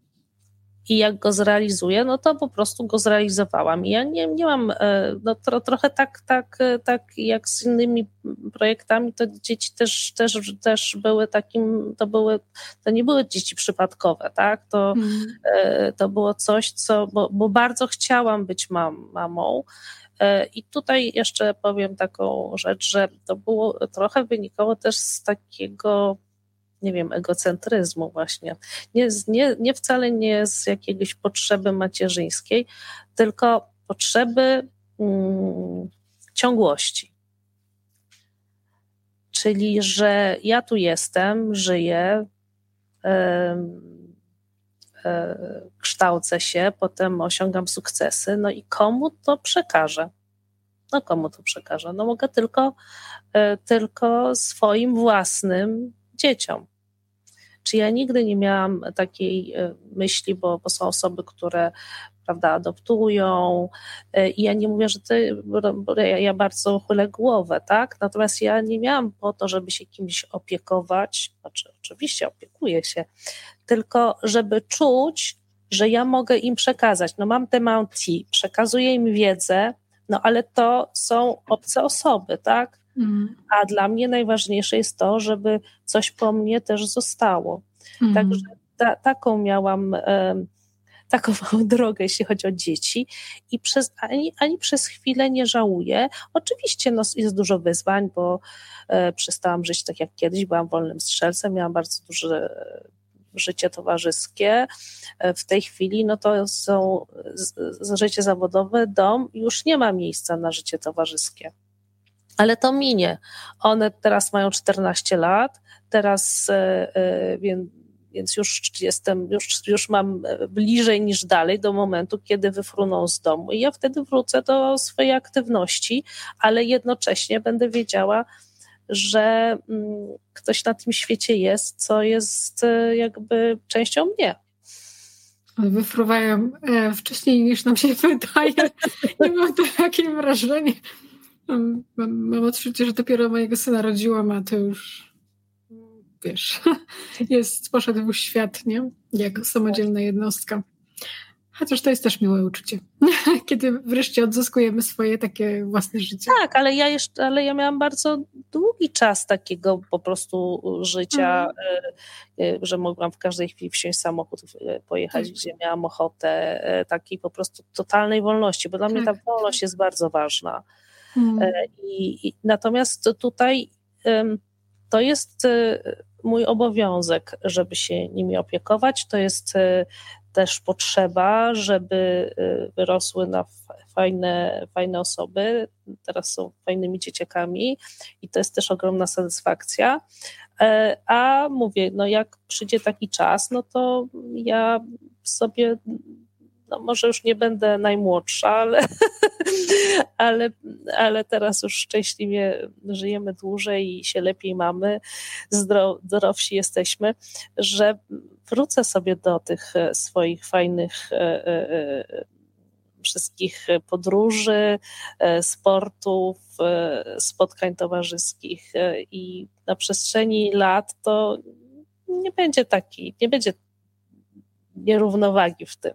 i jak go zrealizuję, no to po prostu go zrealizowałam. I ja nie, nie mam, e, no tro, trochę tak, tak, e, tak jak z innymi projektami, to dzieci też, też, też były takim, to były, to nie były dzieci przypadkowe, tak, to, mm. to było coś, co, bo, bo bardzo chciałam być mam, mamą, i tutaj jeszcze powiem taką rzecz, że to było trochę wynikało też z takiego nie wiem, egocentryzmu właśnie. Nie, nie, nie wcale nie z jakiejś potrzeby macierzyńskiej, tylko potrzeby mm, ciągłości. Czyli, że ja tu jestem, żyję, kształcę się, potem osiągam sukcesy, no i komu to przekażę? No komu to przekażę? No mogę tylko, e, tylko swoim własnym dzieciom. Czy ja nigdy nie miałam takiej e, myśli, bo, bo są osoby, które prawda, adoptują. E, I ja nie mówię, że ty, ja, bardzo chylę głowę, tak? Natomiast ja nie miałam po to, żeby się kimś opiekować, znaczy oczywiście opiekuję się, tylko żeby czuć, że ja mogę im przekazać. No mam te Mountie, przekazuję im wiedzę, no ale to są obce osoby, tak? Mm. A dla mnie najważniejsze jest to, żeby coś po mnie też zostało. Mm. Także ta, taką miałam. taką małą drogę, jeśli chodzi o dzieci, i przez, ani, ani przez chwilę nie żałuję. Oczywiście no, jest dużo wyzwań, bo e, przestałam żyć tak jak kiedyś, byłam wolnym strzelcem, miałam bardzo duże życie towarzyskie. E, w tej chwili no to są z, z życie zawodowe, dom, już nie ma miejsca na życie towarzyskie ale to minie. One teraz mają 14 lat, teraz e, e, więc już jestem, już, już mam bliżej niż dalej do momentu, kiedy wyfruną z domu. I ja wtedy wrócę do swojej aktywności, ale jednocześnie będę wiedziała, że mm, ktoś na tym świecie jest, co jest e, jakby częścią mnie. Wyfruwają wcześniej niż nam się wydaje. Nie mam takie wrażenie. Mam, mam, odczucie, że dopiero mojego syna rodziłam, a to już wiesz, jest, poszedł w świat, nie? Jako samodzielna jednostka. Chociaż to jest też miłe uczucie, kiedy wreszcie odzyskujemy swoje takie własne życie. Tak, ale ja jeszcze, ale ja miałam bardzo długi czas takiego po prostu życia, mhm. E, e, że mogłam w każdej chwili wsiąść samochód, e, pojechać, tak. gdzie miałam ochotę, takiej po prostu totalnej wolności, bo dla tak. mnie ta wolność jest bardzo ważna. E, I, I, natomiast tutaj to jest e, mój obowiązek, żeby się nimi opiekować. To jest e, też potrzeba, żeby wyrosły na fajne, fajne osoby. Teraz są fajnymi dzieciakami i to jest też ogromna satysfakcja. A mówię, no jak przyjdzie taki czas, no to ja sobie no może już nie będę najmłodsza, ale, ale, ale teraz już szczęśliwie żyjemy dłużej i się lepiej mamy, zdrowsi jesteśmy, że wrócę sobie do tych e, swoich fajnych e, e, wszystkich podróży, sportów, spotkań towarzyskich i na przestrzeni lat to nie będzie taki, nie będzie nierównowagi w tym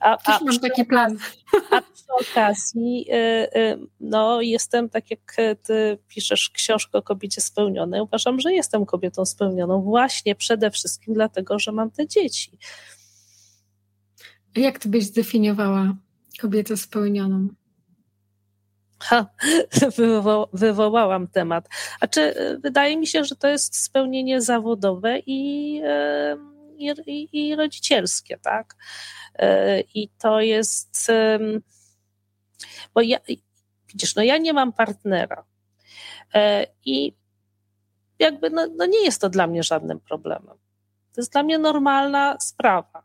A, Też a mam taki plan. A przy okazji, y, y, no, jestem, tak jak ty piszesz książkę o kobiecie spełnionej, uważam, że jestem kobietą spełnioną właśnie przede wszystkim dlatego, że mam te dzieci. Jak ty byś zdefiniowała kobietę spełnioną? Ha, wywo wywołałam temat. A czy wydaje mi się, że to jest spełnienie zawodowe i, i, i rodzicielskie, tak? E, I to jest. Bo ja, widzisz, no ja nie mam partnera. E, I jakby no, no nie jest to dla mnie żadnym problemem. To jest dla mnie normalna sprawa.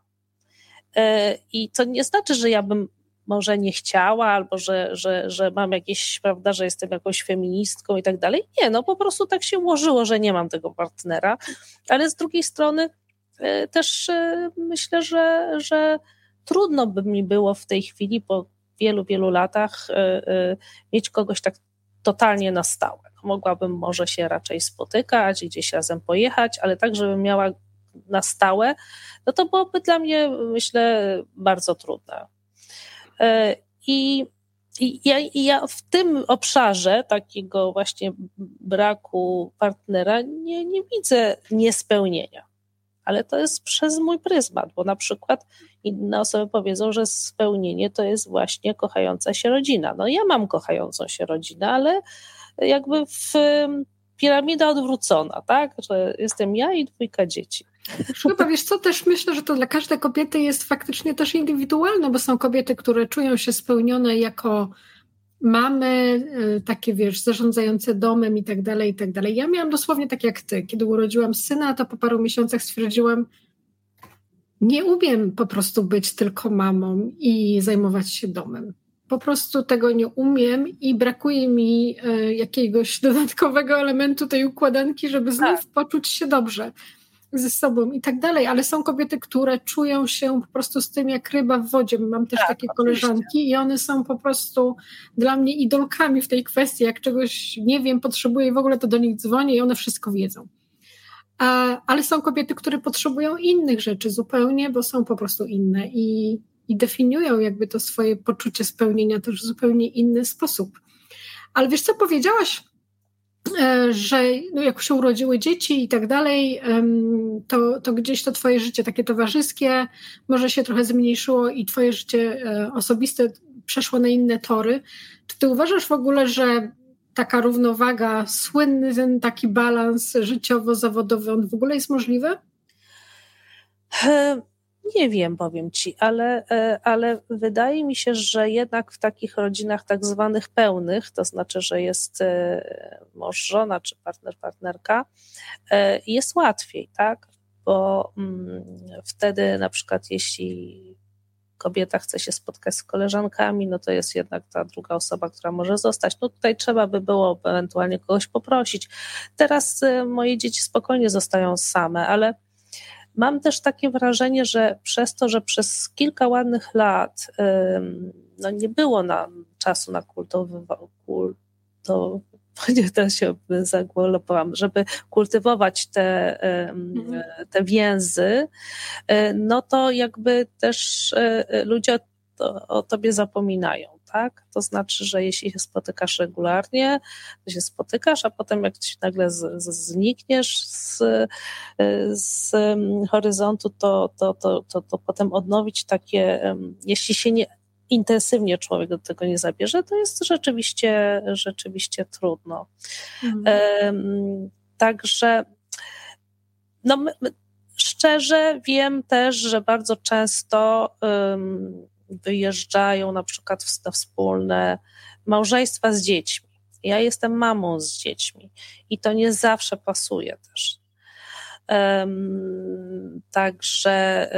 E, I to nie znaczy, że ja bym może nie chciała, albo że, że, że mam jakieś, prawda, że jestem jakąś feministką i tak dalej. Nie, no po prostu tak się ułożyło, że nie mam tego partnera, ale z drugiej strony też e, myślę, że, że trudno by mi było w tej chwili po wielu, wielu latach mieć kogoś tak totalnie na stałe. Mogłabym może się raczej spotykać, gdzieś razem pojechać, ale tak, żebym miała na stałe, no to byłoby dla mnie, myślę, bardzo trudne. E, I, i ja, i ja w tym obszarze takiego właśnie braku partnera nie, nie widzę niespełnienia. Ale to jest przez mój pryzmat, bo na przykład inne osoby powiedzą, że spełnienie to jest właśnie kochająca się rodzina. No ja mam kochającą się rodzinę, ale jakby w piramida odwrócona, tak? Że jestem ja i dwójka dzieci. Chyba wiesz co, też myślę, że to dla każdej kobiety jest faktycznie też indywidualne, bo są kobiety, które czują się spełnione jako mamy, y, takie wiesz, zarządzające domem i tak dalej, i tak dalej. Ja miałam dosłownie tak jak ty. Kiedy urodziłam syna, to po paru miesiącach stwierdziłam, nie umiem po prostu być tylko mamą i zajmować się domem. Po prostu tego nie umiem i brakuje mi y, jakiegoś dodatkowego elementu tej układanki, żeby znów tak. poczuć się dobrze ze sobą i tak dalej, ale są kobiety, które czują się po prostu z tym jak ryba w wodzie. Mam też tak, takie oczywiście. koleżanki i one są po prostu dla mnie idolkami w tej kwestii. Jak czegoś nie wiem, potrzebuję w ogóle, to do nich dzwonię i one wszystko wiedzą. A, ale są kobiety, które potrzebują innych rzeczy zupełnie, bo są po prostu inne i, i definiują jakby to swoje poczucie spełnienia też w zupełnie inny sposób. Ale wiesz co powiedziałaś że no jak się urodziły dzieci i tak dalej, to, to gdzieś to twoje życie takie towarzyskie może się trochę zmniejszyło i twoje życie e, osobiste przeszło na inne tory. Czy ty uważasz w ogóle, że taka równowaga, słynny ten taki balans życiowo-zawodowy, on w ogóle jest możliwy? Nie wiem, powiem ci, ale, e, ale wydaje mi się, że jednak w takich rodzinach tak zwanych pełnych, to znaczy, że jest e, mąż, żona czy partner, partnerka, e, jest łatwiej, tak? Bo mm, wtedy na przykład jeśli kobieta chce się spotkać z koleżankami, no to jest jednak ta druga osoba, która może zostać. No tutaj trzeba by było ewentualnie kogoś poprosić. Teraz moje dzieci spokojnie zostają same, ale Mam też takie wrażenie, że przez to, że przez kilka ładnych lat no nie było nam czasu na kultowy, kulto, teraz się zagłolopałam, żeby kultywować te, mhm. te więzy, e, no to jakby też e, ludzie o, o tobie zapominają tak? To znaczy, że jeśli się spotykasz regularnie, to się spotykasz, a potem jak nagle z, z, znikniesz z, z horyzontu, to, to, to, to, to potem odnowić takie, jeśli się nie intensywnie człowiek do tego nie zabierze, to jest rzeczywiście, rzeczywiście trudno. Mhm. Także no, szczerze wiem też, że bardzo często um, wyjeżdżają na przykład na wspólne małżeństwa z dziećmi. Ja jestem mamą z dziećmi i to nie zawsze pasuje też. Um, także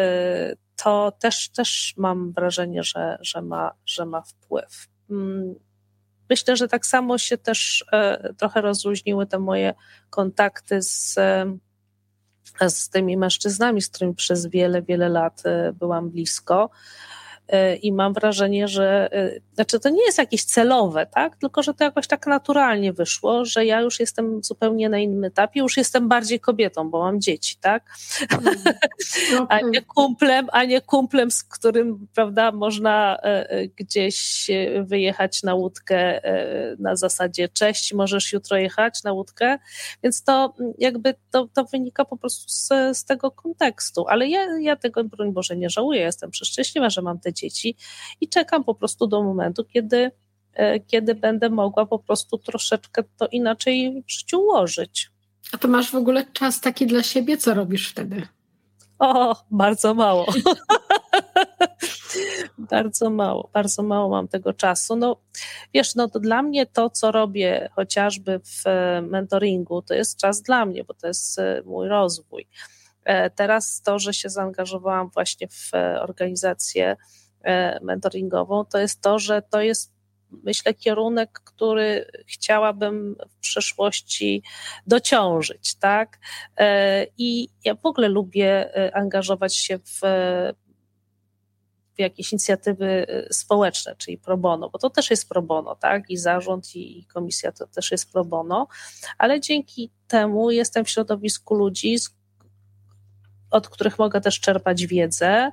y, to też, też mam wrażenie, że, że, ma, że ma wpływ. Um, myślę, że tak samo się też y, trochę rozluźniły te moje kontakty z, z tymi mężczyznami, z którymi przez wiele, wiele lat byłam blisko E, I mam wrażenie, że e, znaczy to nie jest jakieś celowe, tak? Tylko że to jakoś tak naturalnie wyszło, że ja już jestem zupełnie na innym etapie, już jestem bardziej kobietą, bo mam dzieci, tak? a nie kumplem, a nie kumplem, z którym, prawda, można gdzieś wyjechać na łódkę na zasadzie cześć, możesz jutro jechać na łódkę, więc to jakby to, to wynika po prostu z, z tego kontekstu, ale ja, ja tego, broń Boże, nie żałuję, jestem przeszczęśliwa, że mam te dzieci i czekam po prostu do momentu, kiedy, e, kiedy będę mogła po prostu troszeczkę to inaczej w życiu ułożyć. A to masz w ogóle czas taki dla siebie? Co robisz wtedy? O, bardzo mało. bardzo mało, bardzo mało mam tego czasu. No, wiesz, no to dla mnie to, co robię chociażby w e, mentoringu, to jest czas dla mnie, bo to jest e, mój rozwój. Teraz to, że się zaangażowałam właśnie w organizację mentoringową, to jest to, że to jest myślę, kierunek, który chciałabym w przyszłości dociążyć, tak? I ja w ogóle lubię angażować się w jakieś inicjatywy społeczne, czyli pro bono, bo to też jest pro bono, tak? I zarząd, i komisja to też jest pro bono, ale dzięki temu jestem w środowisku ludzi, od których mogę też czerpać wiedzę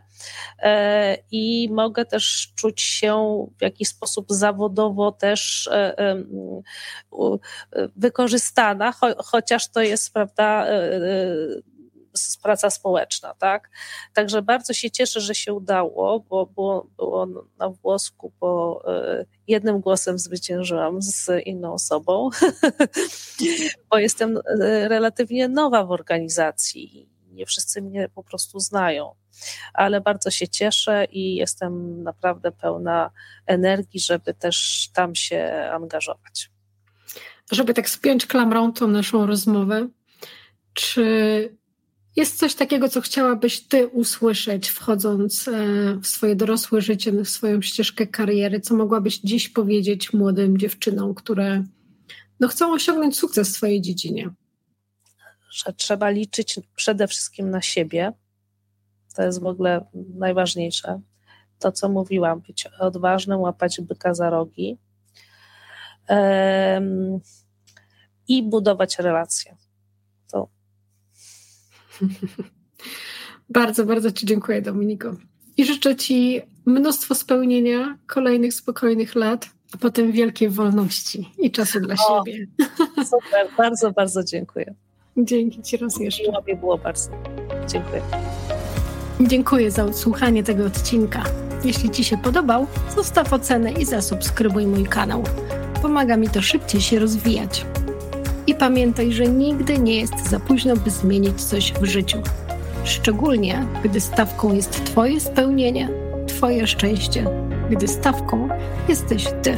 e, i mogę też czuć się w jakiś sposób zawodowo też e, e, wykorzystana, chociaż to jest, prawda, praca społeczna, tak? Także bardzo się cieszę, że się udało, bo było, było na włosku, bo jednym głosem zwyciężyłam z inną osobą, bo jestem relatywnie nowa w organizacji nie wszyscy mnie po prostu znają. Ale bardzo się cieszę i jestem naprawdę pełna energii, żeby też tam się angażować. Żeby tak spiąć klamrą tą naszą rozmowę, czy jest coś takiego, co chciałabyś ty usłyszeć, wchodząc e, w swoje dorosłe życie, w swoją ścieżkę kariery, co mogłabyś dziś powiedzieć młodym dziewczynom, które no, chcą osiągnąć sukces w swojej dziedzinie? Że trzeba liczyć przede wszystkim na siebie. To jest w ogóle najważniejsze. To, co mówiłam, być odważnym, łapać byka za rogi um, i budować relacje bardzo, bardzo Ci dziękuję, Dominiko. I życzę Ci mnóstwo spełnienia, kolejnych spokojnych lat, a potem wielkiej wolności i czasu dla o, siebie. Super, bardzo, bardzo dziękuję. Dzięki Ci raz jeszcze. Miło mi było bardzo. Dziękuję. Dziękuję za odsłuchanie tego odcinka. Jeśli Ci się podobał, zostaw ocenę i zasubskrybuj mój kanał. Pomaga mi to szybciej się rozwijać. I pamiętaj, że nigdy nie jest za późno, by zmienić coś w życiu. Szczególnie, gdy stawką jest Twoje spełnienie, Twoje szczęście, gdy stawką jesteś Ty.